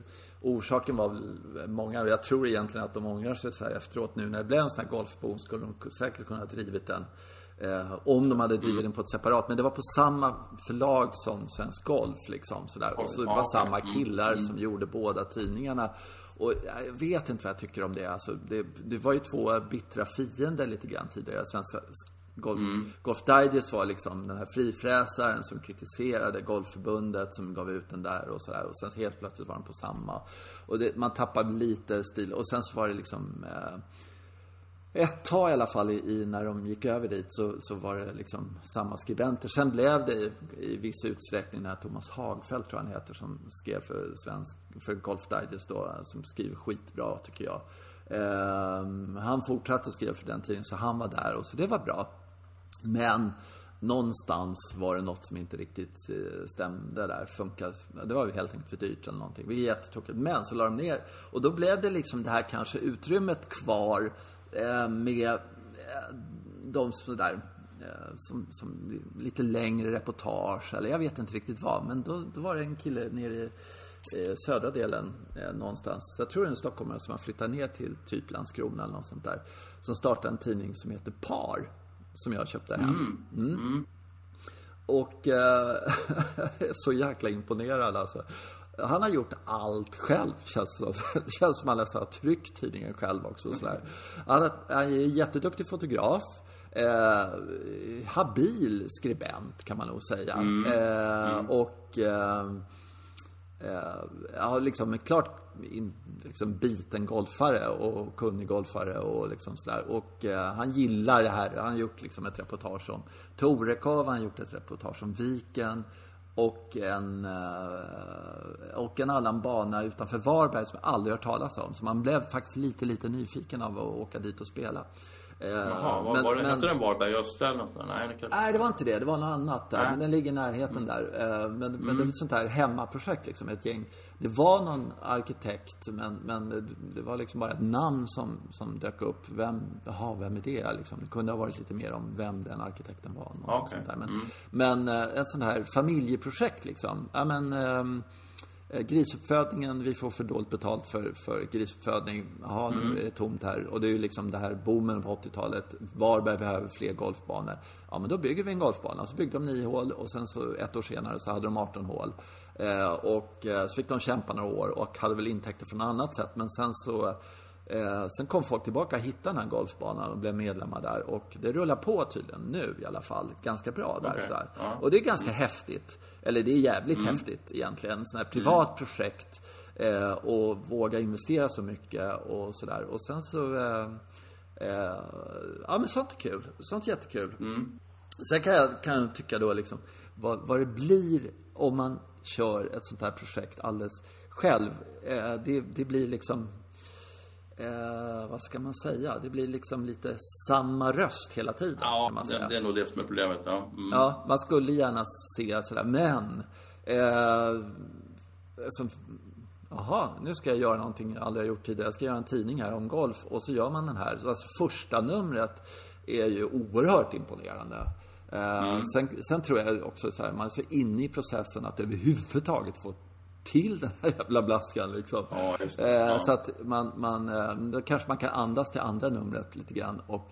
orsaken var många, jag tror egentligen att de ångrar sig så här efteråt nu när det blev en sån här golfboom skulle de säkert kunna ha drivit den eh, om de hade drivit den på ett separat. Men det var på samma förlag som Svensk Golf liksom sådär. Och så det var samma killar som gjorde båda tidningarna. Och jag vet inte vad jag tycker om det. Alltså, det, det var ju två bittra fiender lite grann tidigare. Svenska Golf, Golf Digest var liksom den här frifräsaren som kritiserade Golfförbundet som gav ut den där och sådär. Och sen helt plötsligt var de på samma. Och det, man tappade lite stil. Och sen så var det liksom eh, ett tag i alla fall i, i när de gick över dit så, så var det liksom samma skribenter. Sen blev det i, i viss utsträckning när Thomas Hagfeldt tror jag han heter som skrev för, svensk, för Golf Digest då, som skriver skitbra tycker jag. Eh, han fortsatte att skriva för den tiden så han var där och så det var bra. Men någonstans var det något som inte riktigt eh, stämde där. Funkade. Det var ju helt enkelt för dyrt eller någonting. Det var jättetråkigt. Men så la de ner. Och då blev det liksom det här kanske utrymmet kvar med eh, de sådär eh, som, som lite längre reportage eller jag vet inte riktigt vad. Men då, då var det en kille nere i eh, södra delen eh, någonstans. Jag tror det är en stockholmare som har flyttat ner till typ Landskrona eller något sånt där. Som startade en tidning som heter Par. Som jag köpte hem. Mm. Och eh, jag är så jäkla imponerad alltså. Han har gjort allt själv känns som. Det känns som han nästan har tryckt tidningen själv också. Sådär. Han, är, han är jätteduktig fotograf. Eh, habil skribent kan man nog säga. Eh, och eh, eh, ja, liksom klart in, liksom biten golfare och kunnig golfare och liksom sådär. Och eh, han gillar det här. Han har gjort liksom ett reportage om Torekov, han har gjort ett reportage om Viken och en, eh, och en annan bana utanför Varberg som jag aldrig hört talas om. Så man blev faktiskt lite, lite nyfiken av att åka dit och spela. Eh, Jaha, vad men- var det? men- Hette den Varberg Östra eller något sånt? Nej, det kanske... Nej, det var inte det. Det var något annat där. Nej. Men den ligger i närheten där. Eh, Men, men det är ett sånt här hemmaprojekt liksom. Ett gäng. Det var någon arkitekt, men, men det- var liksom bara ett namn som, som dök upp. Vem, jaha, vem är det? Liksom. Det kunde ha varit lite mer om vem den arkitekten var. Något Okej. sånt där. Men, men eh, ett sånt här familjeprojekt liksom. Ja, men, ehm, Eh, Grisuppfödningen, vi får för dåligt betalt för, för grisuppfödning. Jaha, nu är det tomt här. Och det är ju liksom det här boomen på 80-talet. Varberg behöver fler golfbanor. Ja, men då bygger vi en golfbana. Så byggde de 9 hål och sen så ett år senare så hade de 18 hål. Eh, och eh, så fick de kämpa några år och hade väl intäkter från annat sätt. Men sen så Eh, sen kom folk tillbaka och hittade den här golfbanan och blev medlemmar där. Och det rullar på tydligen nu i alla fall. Ganska bra där. Okej, sådär. ja. Och det är ganska häftigt. Eller det är jävligt häftigt egentligen. Sån här privat projekt. Eh, och våga investera så mycket och sådär. Och sen så... Eh, eh, ja men sånt är kul. Sånt är jättekul. Sen kan jag, kan jag tycka då liksom vad, vad det blir om man kör ett sånt här projekt alldeles själv. Eh, det, det blir liksom Eh, vad ska man säga? Det blir liksom lite samma röst hela tiden. Ja, kan man säga. det, det är nog det som är problemet. Ja. Mm. Ja, man skulle gärna se sådär, men... Eh, alltså, Jaha, nu ska jag göra någonting jag aldrig har gjort tidigare. Jag ska göra en tidning här om golf och så gör man den här. Så alltså första numret är ju oerhört imponerande. Eh, sen, sen tror jag också så här, man är så inne i processen att överhuvudtaget få till den här jävla blaskan liksom. Ja. Eh, Ja. Så att man, man, eh, då kanske man kan andas till andra numret lite grann och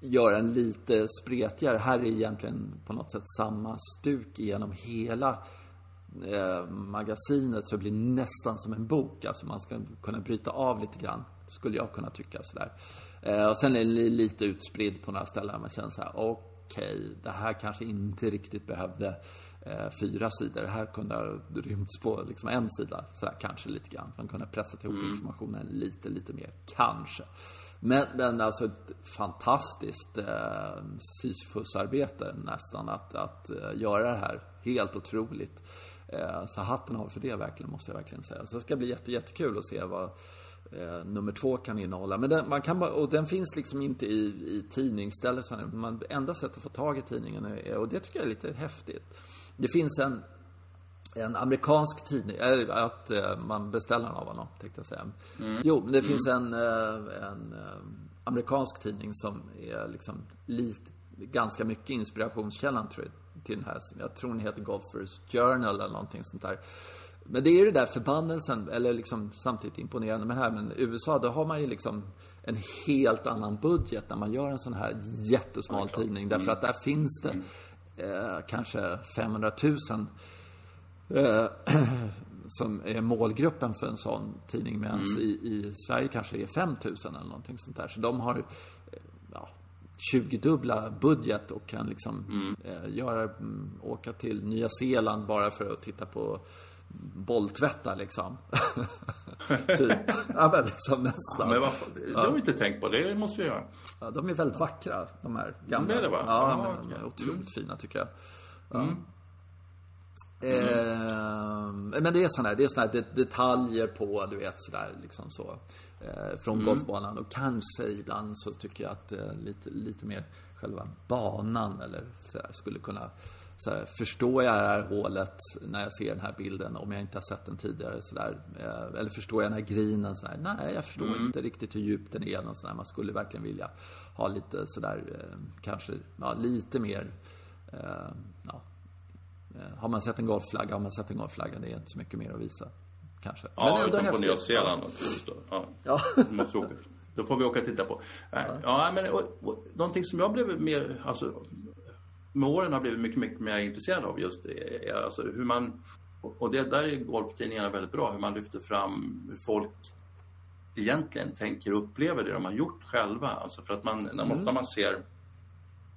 göra en lite spretigare. Här är egentligen på något sätt samma stuk genom hela eh, magasinet så det blir nästan som en bok. Alltså man ska kunna bryta av lite grann, skulle jag kunna tycka sådär. Eh, och sen är det lite utspridd på några ställen man känner så här: okej, det här kanske inte riktigt behövde eh, fyra sidor. Det här kunde ha rymts på liksom en sida, så här, kanske lite grann. Man kunde ha pressat ihop informationen lite, lite mer, kanske. Men, men alltså ett fantastiskt eh, Sisyfusarbete nästan att, att eh, göra det här. Helt otroligt. Eh, så hatten av för det verkligen, måste jag verkligen säga. Så det ska bli jätte, jättekul att se vad eh, nummer två kan innehålla. Men den, man kan bara, och den finns liksom inte i, i tidningsstället. så Man, enda sättet att få tag i tidningen, är, och det tycker jag är lite häftigt. Det finns en en amerikansk tidning, äh, att eh, man beställer den av honom, tänkte jag säga. Jo, men det finns en, eh, en amerikansk tidning som är liksom lite, ganska mycket inspirationskällan tror jag, till den här. Jag tror den heter Golfers Journal eller någonting sånt där. Men det är ju det där förbannelsen, eller liksom samtidigt imponerande med det här. Men i USA, då har man ju liksom en helt annan budget när man gör en sån här jättesmal tidning. Därför att där finns det eh, kanske 500 000 eh, som är målgruppen för en sån tidning. Medan i, i Sverige kanske det är 5000 eller någonting sånt där. Så de har eh, ja, 20-dubbla budget och kan liksom eh, göra, mm, åka till Nya Zeeland bara för att titta på bolltvättar liksom. typ. Ja men liksom nästan. Ja, men vad, det har vi inte tänkt på. Det måste vi göra. Ja, de är väldigt vackra, de här gamla. De är det, va? Ja, Ja, men de är otroligt fina tycker jag. Ja. Mm. Eh, men det är sådana här, det är såna här det- detaljer på, du vet sådär liksom så. Eh, från Mm. golfbanan och kanske ibland så tycker jag att eh, lite, lite mer själva banan eller sådär, skulle kunna sådär, förstår jag det här hålet när jag ser den här bilden om jag inte har sett den tidigare sådär. Eh, eller förstår jag den här grinen sådär. Nej, jag förstår Mm. inte riktigt hur djup den är och sådär. Man skulle verkligen vilja ha lite sådär, eh, kanske, ja, lite mer eh, ja, Har man sett en golfflagga, har man sett en golfflagga. Det är inte så mycket mer att visa. Kanske. Ja, ändå utom på. Nya Zeeland. Då. Ja. Ja. Måste åka. Då får vi åka och titta på. Nej, Ja, men och, och, någonting som jag blev mer, alltså med åren har blivit mycket, mycket mer intresserad av just är, är alltså hur man, och det där är golftidningarna väldigt bra, hur man lyfter fram hur folk egentligen tänker och upplever det de har gjort själva. Alltså för att man, när man, när man ser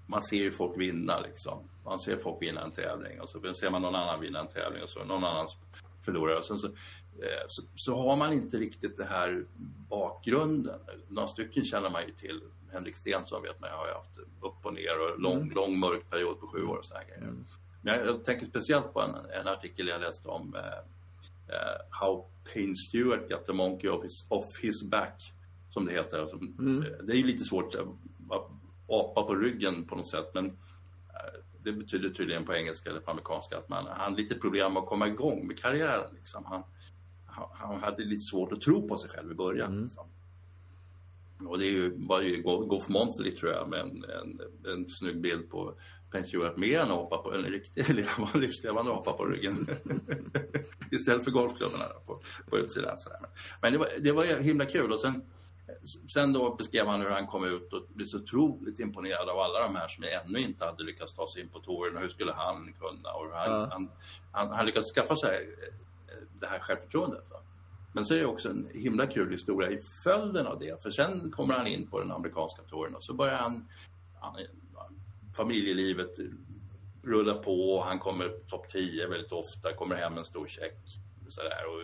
man ser ju folk vinna liksom. Man ser folk vinna en tävling och så ser man någon annan vinna en tävling och så någon annan förlorar. Och sen så, eh, så, så har man inte riktigt det här bakgrunden. Några stycken känner man ju till. Henrik Stenson vet man ju har ju haft upp och ner och lång, lång mörk period på sju år och sådana grejer. Men jag, jag tänker speciellt på en, en artikel jag läste om eh, eh, How Payne Stewart got the monkey off his, off his back. Som det heter. Alltså, eh, Det är ju lite svårt att apa på ryggen på något sätt. Men eh, det betyder tydligen på engelska eller på amerikanska att man han hade lite problem att komma igång med karriären. Liksom. Han, han, hade lite svårt att tro på sig själv i början. Liksom. Och det är ju, var ju Go- Golf Monthly tror jag med en, en, en snygg bild på Penn Stewart med en apa på, en riktig levande, livslevande apa på ryggen. Istället för golfklubbarna då, på, på utsidan. Sådär. Men det var, det var himla kul och sen, sen då beskrev han hur han kom ut och blev så otroligt imponerad av alla de här som ännu inte hade lyckats ta sig in på touren och hur skulle han kunna och han, Ja. han, han, han lyckats skaffa sig eh, det här självförtroendet. Va? Men så är det också en himla kul historia i följden av det. För sen kommer han in på den amerikanska touren och så börjar han, han familjelivet rullar på. Han kommer topp 10 väldigt ofta, kommer hem med en stor check sådär, och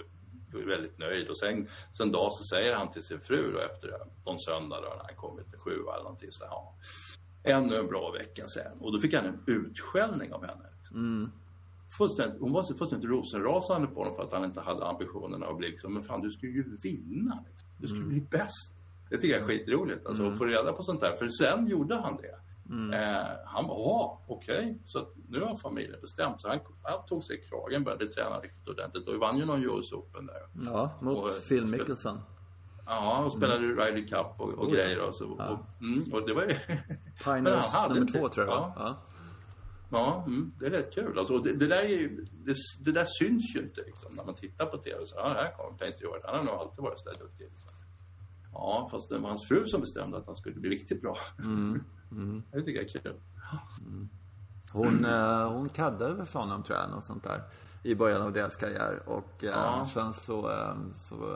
är väldigt nöjd. Och sen, sen en dag så säger han till sin fru då, efter någon söndag då, när han kommit till sju eller någonting så här, ja, ännu en bra vecka sen. Och då fick han en utskällning av henne. Mm. Fullständigt, hon var fullständigt rosenrasande på honom för att han inte hade ambitionerna att bli liksom, men fan du ska ju vinna. Liksom. Du ska mm. bli bäst. Det tycker jag är skitroligt, alltså mm. att få reda på sånt där. För sen gjorde han det. Mm. Eh, han bara, ja, okej. Okay. Så nu har familjen bestämt. Så han, han tog sig i kragen, började träna riktigt ordentligt. Och vann ju någon US Open där. Ja, mot och, Phil Mickelson. Ja, och spelade mm. Ryder Cup och, och oh, grejer och så. Ja. Och, mm, och det var ju... Pioneers nummer två tror jag Ja, ja. Ja mm, det är rätt kul. Alltså, det, det, där är ju, det, det, där syns ju inte liksom, när man tittar på TV. Så, ja, här kommer Payne Stewart. Han har nog alltid varit så där duktig. Liksom. Ja, fast det var hans fru som bestämde att han skulle bli riktigt bra. Mm. Mm. Det tycker jag är kul. Mm. Hon, eh, hon kaddade väl för honom tror jag, något sånt där. I början av deras karriär. Och eh, ja. sen så, eh, så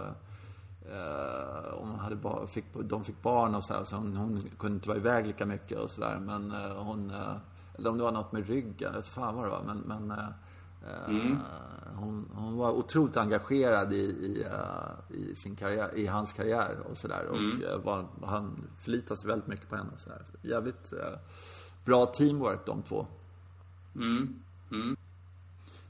eh, hon hade ba, fick, de fick barn och så här, så hon, hon, kunde inte vara iväg lika mycket och sådär. Men eh, hon, eh, eller om det var något med ryggen, jag vet fan vad det var. Men, men eh, Mm. Hon, hon, var otroligt engagerad i, i, uh, i, sin karriär, i hans karriär och sådär. Och mm. uh, var, han förlitade sig väldigt mycket på henne. Och så där. Jävligt uh, bra teamwork de två. Mm.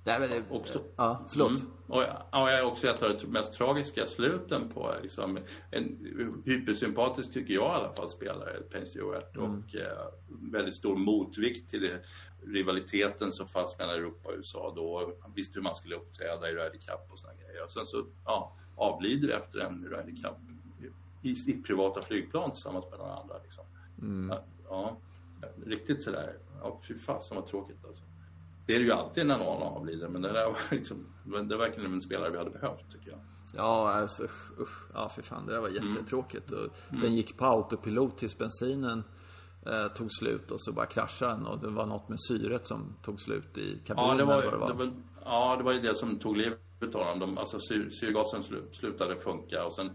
Det är väl också. Ja, förlåt. Mm. Och, ja, jag är också ett av de mest tragiska sluten på liksom, en hypersympatisk, tycker jag i alla fall, spelare, Payne Stewart. Mm. Och eh, väldigt stor motvikt till det, rivaliteten som fanns mellan Europa och USA då. Han visste hur man skulle uppträda i Ryder Cup och sådana grejer. Och sen så ja, avlider efter en Ryder Cup i sitt privata flygplan tillsammans med några andra. Liksom. Mm. Ja, riktigt sådär, ja, fy fasen vad tråkigt alltså. Det är det ju alltid när någon avlider, men det där var liksom, det var verkligen en spelare vi hade behövt tycker jag. Ja, alltså usch, usch. Ja, för fan. Det där var mm. jättetråkigt. Mm. Och Den gick på autopilot tills bensinen eh, tog slut och så bara kraschade den. Och det var något med syret som tog slut i kabinen. Ja, det var, det var. Det var, ja, det var ju det som tog livet av dem. De, alltså syr, syrgasen slutade funka och sen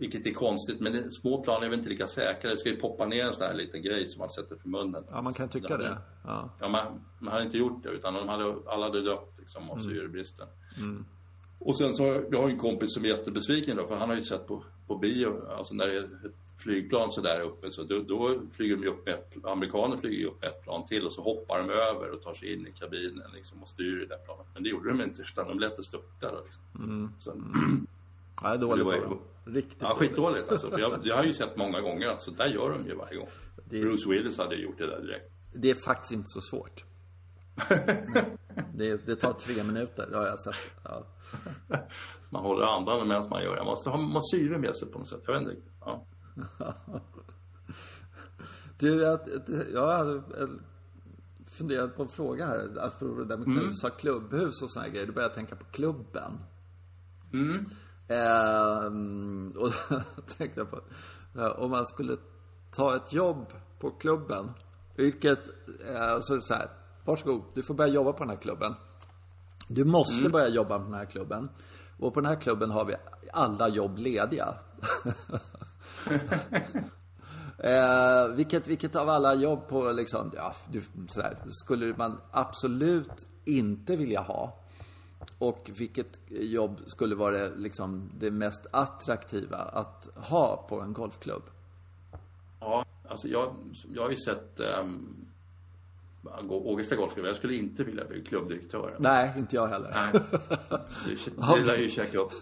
vilket är konstigt, men det, små plan är väl inte lika säkra. Det ska ju poppa ner en sån här liten grej som man sätter för munnen. Ja, man kan tycka det. Ja, ja man, man hade inte gjort det, utan de hade, alla hade dött liksom, av mm. syrebristen. Mm. Och sen så, jag har en kompis som är jättebesviken då, för han har ju sett på, på bio, alltså när det är ett flygplan så där uppe, så då, då flyger de upp med ett, amerikaner flyger upp med ett plan till och så hoppar de över och tar sig in i kabinen liksom, och styr i det planet. Men det gjorde de inte, utan de lät det störta. Liksom. Mm. Så, Ja, dåligt var, Riktigt Ja, skitdåligt alltså. För jag, jag har ju sett många gånger att så där gör de ju varje gång. Det, Bruce Willis hade gjort det där direkt. Det är faktiskt inte så svårt. det, det, tar tre minuter, det har jag sett. Ja. Man håller andan medan man gör det. Man måste ha man syre med sig på något sätt. Jag vet inte riktigt. Ja. du, jag, jag funderat på en fråga här. Apropå det där med mm. klubbhus och såna grejer. Då började jag tänka på klubben. Mm. Ehm, och då tänkte jag på, om man skulle ta ett jobb på klubben. Vilket, eh, så, så här, varsågod, du får börja jobba på den här klubben. Du måste mm. börja jobba på den här klubben. Och på den här klubben har vi alla jobb lediga. eh, vilket, vilket av alla jobb på liksom, ja, du, sådär, skulle man absolut inte vilja ha? Och vilket jobb skulle vara liksom det mest attraktiva att ha på en golfklubb? Ja, alltså jag, jag har ju sett um, Ågesta Golfklubb. Jag skulle inte vilja bli klubbdirektör. Nej, inte jag heller. Nej. Det gillar ju käka upp,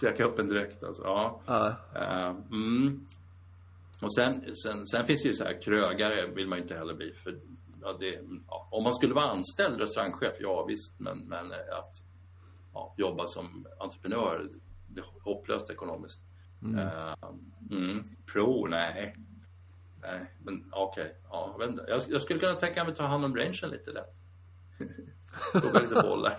käka upp en direkt alltså. Ja. Uh. Mm. Och sen, sen, sen finns det ju så här, krögare vill man ju inte heller bli. För ja, det, ja, om man skulle vara anställd restaurangchef, ja visst, men, men eh, att ja, jobba som entreprenör, det är hopplöst ekonomiskt. Mm. Uh, mm, pro, nej. Nej, men okej. Okay. Ja, jag, jag, jag, skulle kunna tänka mig att ta hand om rangen lite lätt. Plocka lite bollar.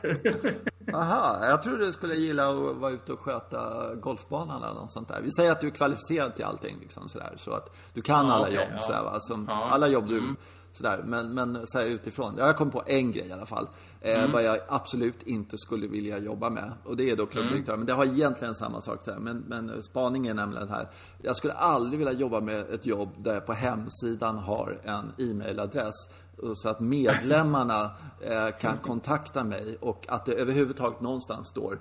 Aha, jag tror du skulle gilla att vara ute och sköta golfbanan eller något sånt där. Vi säger att du är kvalificerad till allting liksom sådär. Så att du kan alla okay, jobb ja. sådär va. Som, ja. Alla jobb du mm. Sådär, men, men så utifrån. Jag kom på en grej i alla fall. Eh, mm. Vad jag absolut inte skulle vilja jobba med. Och det är då klubbdirektör. Mm. Men det har egentligen samma sak där. Men, men spaningen är nämligen här. Jag skulle aldrig vilja jobba med ett jobb där jag på hemsidan har en e-mailadress. Och Så att medlemmarna eh, kan kontakta mig och att det överhuvudtaget någonstans står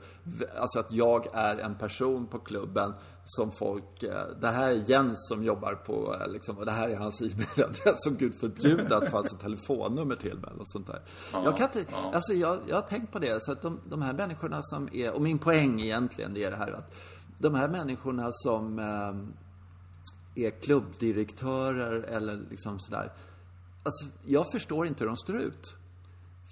Alltså att jag är en person på klubben som folk eh, Det här är Jens som jobbar på eh, liksom, och det här är hans e-mailadress som gud förbjude att det fanns ett telefonnummer till mig och sånt där. jag kan inte, alltså jag, jag har tänkt på det så att de, de här människorna som är, och min poäng egentligen det är det här att de här människorna som eh, är klubbdirektörer eller liksom sådär. Alltså, jag förstår inte hur de står ut.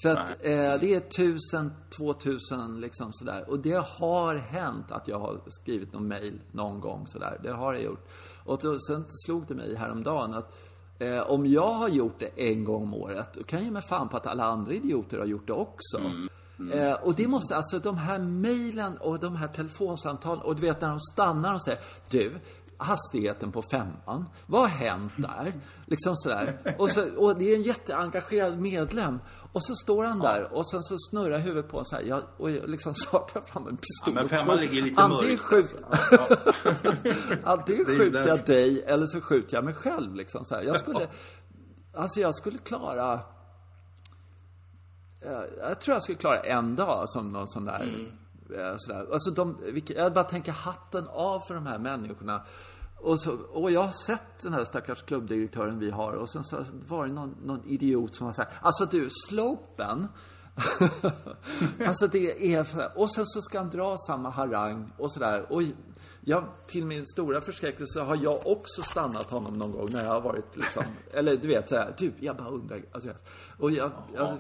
För att eh, det är tusen, två tusen liksom sådär. Och det har hänt att jag har skrivit någon mail någon gång sådär. Det har jag gjort. Och då, sen slog det mig häromdagen att eh, om jag har gjort det en gång om året, då kan jag ge mig fan på att alla andra idioter har gjort det också. Mm. Eh, och det måste, alltså de här mejlen och de här telefonsamtalen och du vet när de stannar och säger Du, hastigheten på femman. Vad har hänt där? Liksom sådär. Och, så, och det är en jätteengagerad medlem. Och så står han där och sen så snurrar huvudet på honom så här. Jag, och jag liksom startar fram en pistol. Ja, men femman ligger lite Antingen skjut, Antingen skjuter jag dig eller så skjuter jag mig själv. Liksom så här. Jag skulle, alltså jag skulle klara jag tror jag skulle klara en dag som någon sån där mm. sådär. Alltså de, jag bara tänker hatten av för de här människorna. Och, så, och jag har sett den här stackars klubbdirektören vi har och sen så var det någon, någon idiot som har sagt Alltså du, slopen alltså det är Och sen så ska han dra samma harang och sådär. Och jag, till min stora förskräckelse har jag också stannat honom någon gång när jag har varit liksom, eller du vet såhär, du, typ, jag bara undrar. Alltså, och jag, jag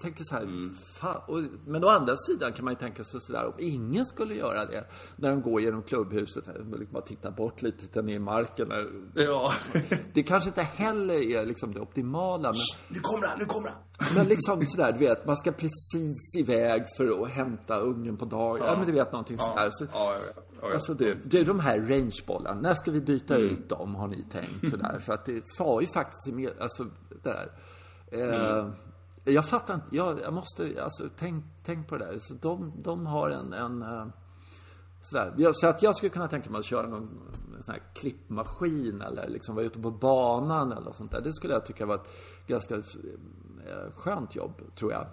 tänker så här, mm. fan, och, men å andra sidan kan man ju tänka sig sådär, om ingen skulle göra det när de går genom klubbhuset, här, liksom bara tittar bort lite, tittar ner i marken. Där. Ja. det kanske inte heller är liksom det optimala. Men, nu kommer han, nu kommer han! Men liksom sådär, du vet, man ska precis iväg för att hämta ungen på dagen. Ja, ja men du vet någonting ja. sådär. Så, ja, ja, ja. Alltså du, du, de här rangebollarna, när ska vi byta mm. ut dem har ni tänkt sådär? För att det sa ju faktiskt, alltså, det där. Eh, mm. Jag fattar inte. Jag, jag måste, alltså tänk, tänk på det där. Så de, de har en, en eh, sådär. Så att jag skulle kunna tänka mig att köra någon sån här klippmaskin eller liksom vara ute på banan eller sånt där. Det skulle jag tycka var ett ganska eh, skönt jobb, tror jag.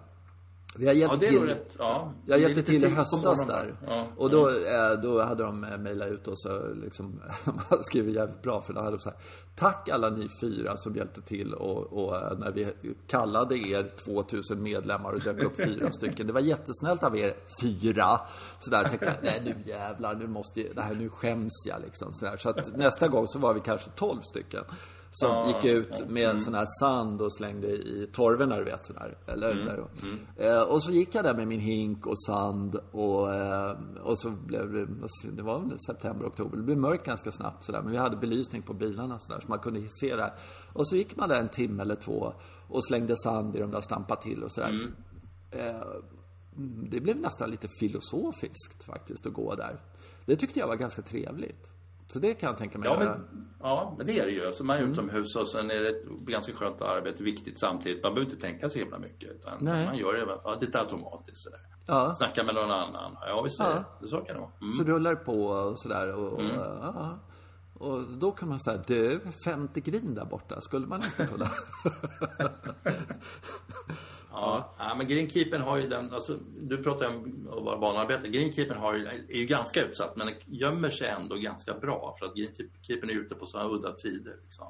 Jag hjälpte ja, till, rätt, ja. jag hjälpte till i höstas där. Ja, och då, eh, då hade de eh, mejlat ut och så liksom, de hade skrivit jävligt bra för då hade de så här, Tack alla ni fyra som hjälpte till och, och eh, när vi kallade er 2000 medlemmar och dök upp fyra stycken. Det var jättesnällt av er fyra. Så där tänkte jag, nej nu jävlar, nu måste jag, det här, nu skäms jag liksom. Så, där. så att nästa gång så var vi kanske 12 stycken. Som ja, gick ut med mm. sån här sand och slängde i torven du vet sådär. Eller mm. där mm. Eh, och så gick jag där med min hink och sand och, eh, och så blev det, det var väl september, oktober. Det blev mörkt ganska snabbt sådär. Men vi hade belysning på bilarna sådär så man kunde se det. Och så gick man där en timme eller två och slängde sand i de där, stampade till och sådär. Mm. Eh, det blev nästan lite filosofiskt faktiskt att gå där. Det tyckte jag var ganska trevligt. Så det kan jag tänka mig ja, men, ja, men det är det ju. Alltså man är mm. utomhus och sen är det ett ganska skönt arbete, viktigt samtidigt. Man behöver inte tänka så himla mycket. Utan Nej. man gör det ja, lite automatiskt sådär. Ja. Snacka med någon annan. Ja, visst är ja. det. Så kan det vara. Mm. Så rullar på och sådär. Och, mm. och, ja. och då kan man säga, du, 50 grin där borta, skulle man inte kunna? Ja, ja men greenkeepern har ju den, alltså, du pratar om att vara banarbetare. Greenkeepern har, är ju ganska utsatt men gömmer sig ändå ganska bra för att greenkeepern är ute på sådana udda tider. Liksom.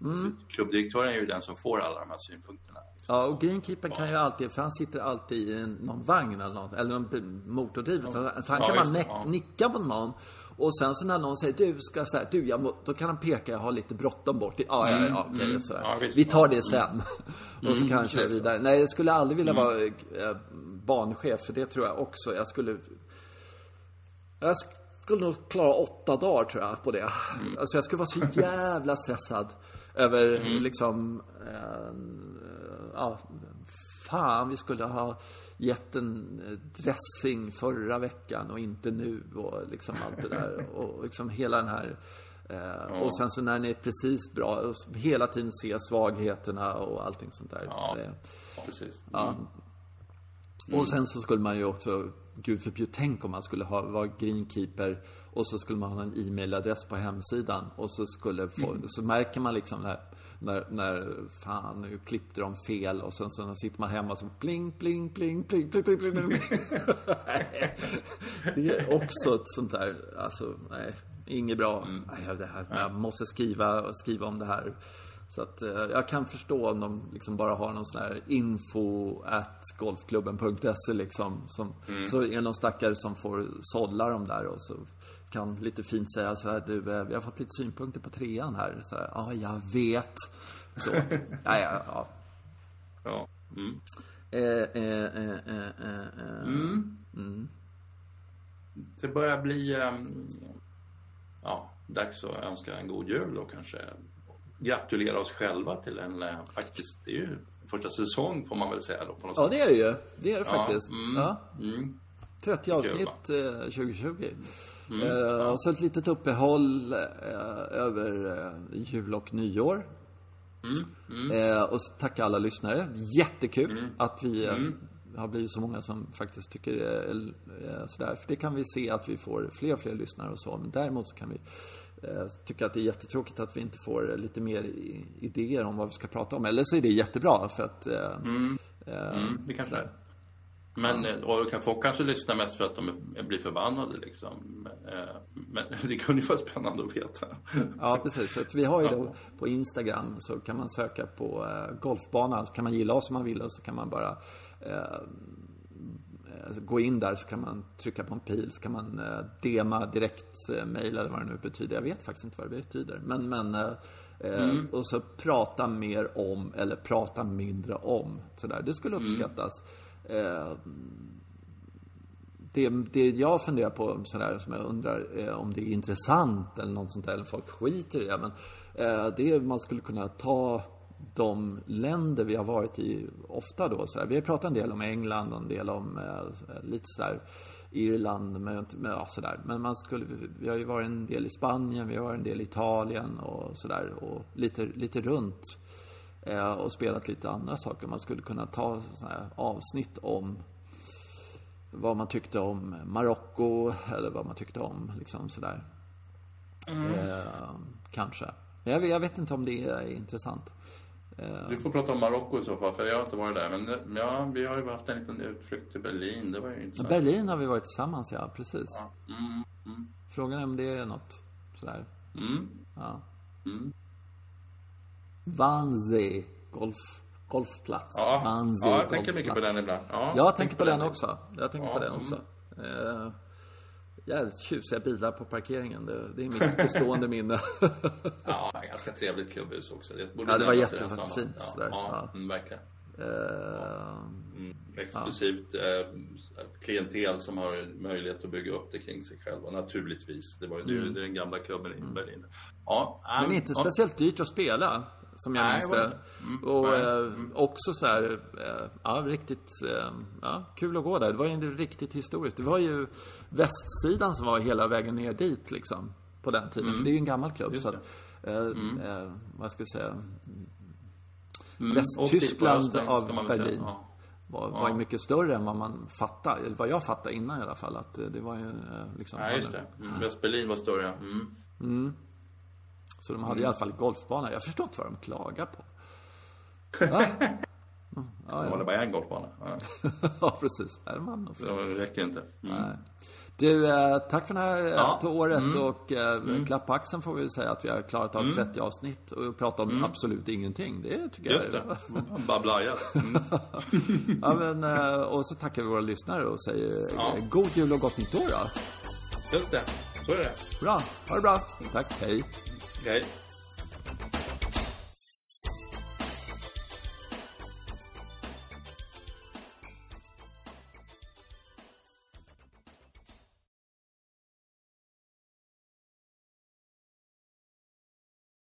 Mm. Klubbdirektören är ju den som får alla de här synpunkterna. Ja, och greenkeepern kan ju alltid, för han sitter alltid i någon vagn eller något, eller någon motordrivet. Så han kan ja, bara ja. nicka på någon och sen så när någon säger du ska säga du jag då kan han peka, jag har lite bråttom bort. Ja, ja, ja, okej, okay, mm. sådär. Ja, Vi tar det sen. Mm. och så kan han köra vidare. Nej, jag skulle aldrig vilja mm. vara äh, banchef, för det tror jag också. Jag skulle... Jag skulle nog klara åtta dagar tror jag på det. Mm. Alltså jag skulle vara så jävla stressad över mm. liksom... Äh, ja, fan vi skulle ha gett en eh, dressing förra veckan och inte nu och liksom allt det där. Och liksom hela den här eh, ja. Och sen så när ni är precis bra, och hela tiden se svagheterna och allting sånt där. Ja, det, precis. Ja. Och sen så skulle man ju också, gud förbjud, tänk om man skulle ha, vara greenkeeper och så skulle man ha en e-mailadress på hemsidan och så skulle få, så märker man liksom när, när, när, fan nu klippte de fel och sen så sitter man hemma så pling, pling, pling, pling, pling, pling, pling, pling. Det är också ett sånt där, alltså nej, inget bra. Nej, det här, jag måste skriva, skriva om det här. Så att eh, jag kan förstå om de liksom bara har någon sån här info at golfklubben.se liksom. Som, Så är det någon stackare som får sålla dem där och så kan lite fint säga så här, du, eh, vi har fått lite synpunkter på trean här. Så här, ja, jag vet. Så, ja, ja, ja. Ja. Mm. Eh, eh, eh, eh, eh, eh. Det börjar bli ehm, ja, dags att önska en god jul och kanske gratulera oss själva till en, eh, faktiskt, det är ju första säsong får man väl säga då på något Ja, sätt. det är det ju. Det är det faktiskt. mm, Ja. Mm. 30 avsnitt eh, 2020. Mm, eh, så ett litet uppehåll eh, över eh, jul och nyår. Mm, Eh, och tacka alla lyssnare. Jättekul att vi eh, har blivit så många som faktiskt tycker eh, sådär. För det kan vi se att vi får fler och fler lyssnare och så. Men däremot så kan vi eh, tycka att det är jättetråkigt att vi inte får lite mer i, idéer om vad vi ska prata om. Eller så är det jättebra för att eh, eh, Mm, det kanske sådär. Men, eh, och folk kanske lyssna mest för att de blir förbannade liksom. Men, eh, det kunde ju vara spännande att veta. Ja, precis. Så vi har ju då på Instagram så kan man söka på eh, golfbanan. Så kan man gilla oss om man vill och så kan man bara eh, gå in där så kan man trycka på en pil så kan man eh, dema direkt eh, mail eller vad det nu betyder. Jag vet faktiskt inte vad det betyder. Men, men eh, eh, och så prata mer om eller prata mindre om. Så där. Det skulle uppskattas. Eh, det, det jag funderar på sådär, som jag undrar eh, om det är intressant eller något sånt där, eller folk skiter i det. Men eh, det är man skulle kunna ta de länder vi har varit i ofta då. Sådär. Vi har pratat en del om England och en del om eh, lite sådär Irland, men, men, ja, sådär. men man skulle, vi har ju varit en del i Spanien, vi har varit en del i Italien och sådär. Och lite, lite runt. Eh, och spelat lite andra saker. Man skulle kunna ta avsnitt om vad man tyckte om Marocko eller vad man tyckte om liksom sådär. Eh, kanske. Jag vet, jag vet inte om det är intressant. Du får prata om Marocko i så fall, för jag har inte varit där. Men eh, ja, vi har ju haft en liten utflykt till Berlin. Det var ju intressant. Berlin har vi varit tillsammans, ja. Precis. Mm, mm, Frågan är om det är något sådär. mm, Ja. Mm. Wannsee golf, golfplats. Ja, Wannsee ja, jag tänker mycket på golfplats. den ibland. Ja, Jag tänker på den också. Jag tänker Ja, på den också. Eh, jävligt tjusiga bilar på parkeringen. Det, det är mitt bestående minne. Ja, ganska trevligt klubbhus också. Det, Ja, det var jättefint den stan. sådär. Ja, ja, Ja. Mm, verkligen. Eh, Mm, exklusivt eh, klientel som har möjlighet att bygga upp det kring sig själva. Naturligtvis. Det var ju det, är den gamla klubben i Berlin. Ja, Mm. Men inte ja. speciellt dyrt att spela, som jag minns det. Mm, Och eh, också så här, eh, ja, riktigt, eh, ja, kul att gå där. Det var ju riktigt historiskt. Det var ju västsidan som var hela vägen ner dit, liksom. På den tiden. För det är ju en gammal klubb. Mm. Så att, eh, eh, vad ska jag säga? Mm, Västtyskland dit på av. Berlin. Ja. Var, var ju mycket större än vad man fattade. Eller vad jag fattade innan i alla fall. Att eh, det var ju liksom... Nej, just det. Mm, Västberlin var större. Mm. Så de hade i alla fall golfbana. Jag förstår inte vad de klagar på. Va? Det var det bara en golfbana. Ja. ja, precis. Är man för. det räcker inte. Mm. Nej. Du, eh, tack för det här eh, Ja. året och eh, klapp på axeln får vi säga att vi har klarat av 30 avsnitt och pratat om absolut ingenting. Det tycker Just jag det. är Bablaja. Mm. ja, men, Och så tackar vi våra lyssnare och säger Ja. god jul och gott nytt år då. Just det. Så är det. Bra, ha det bra. Tack, hej. Okay.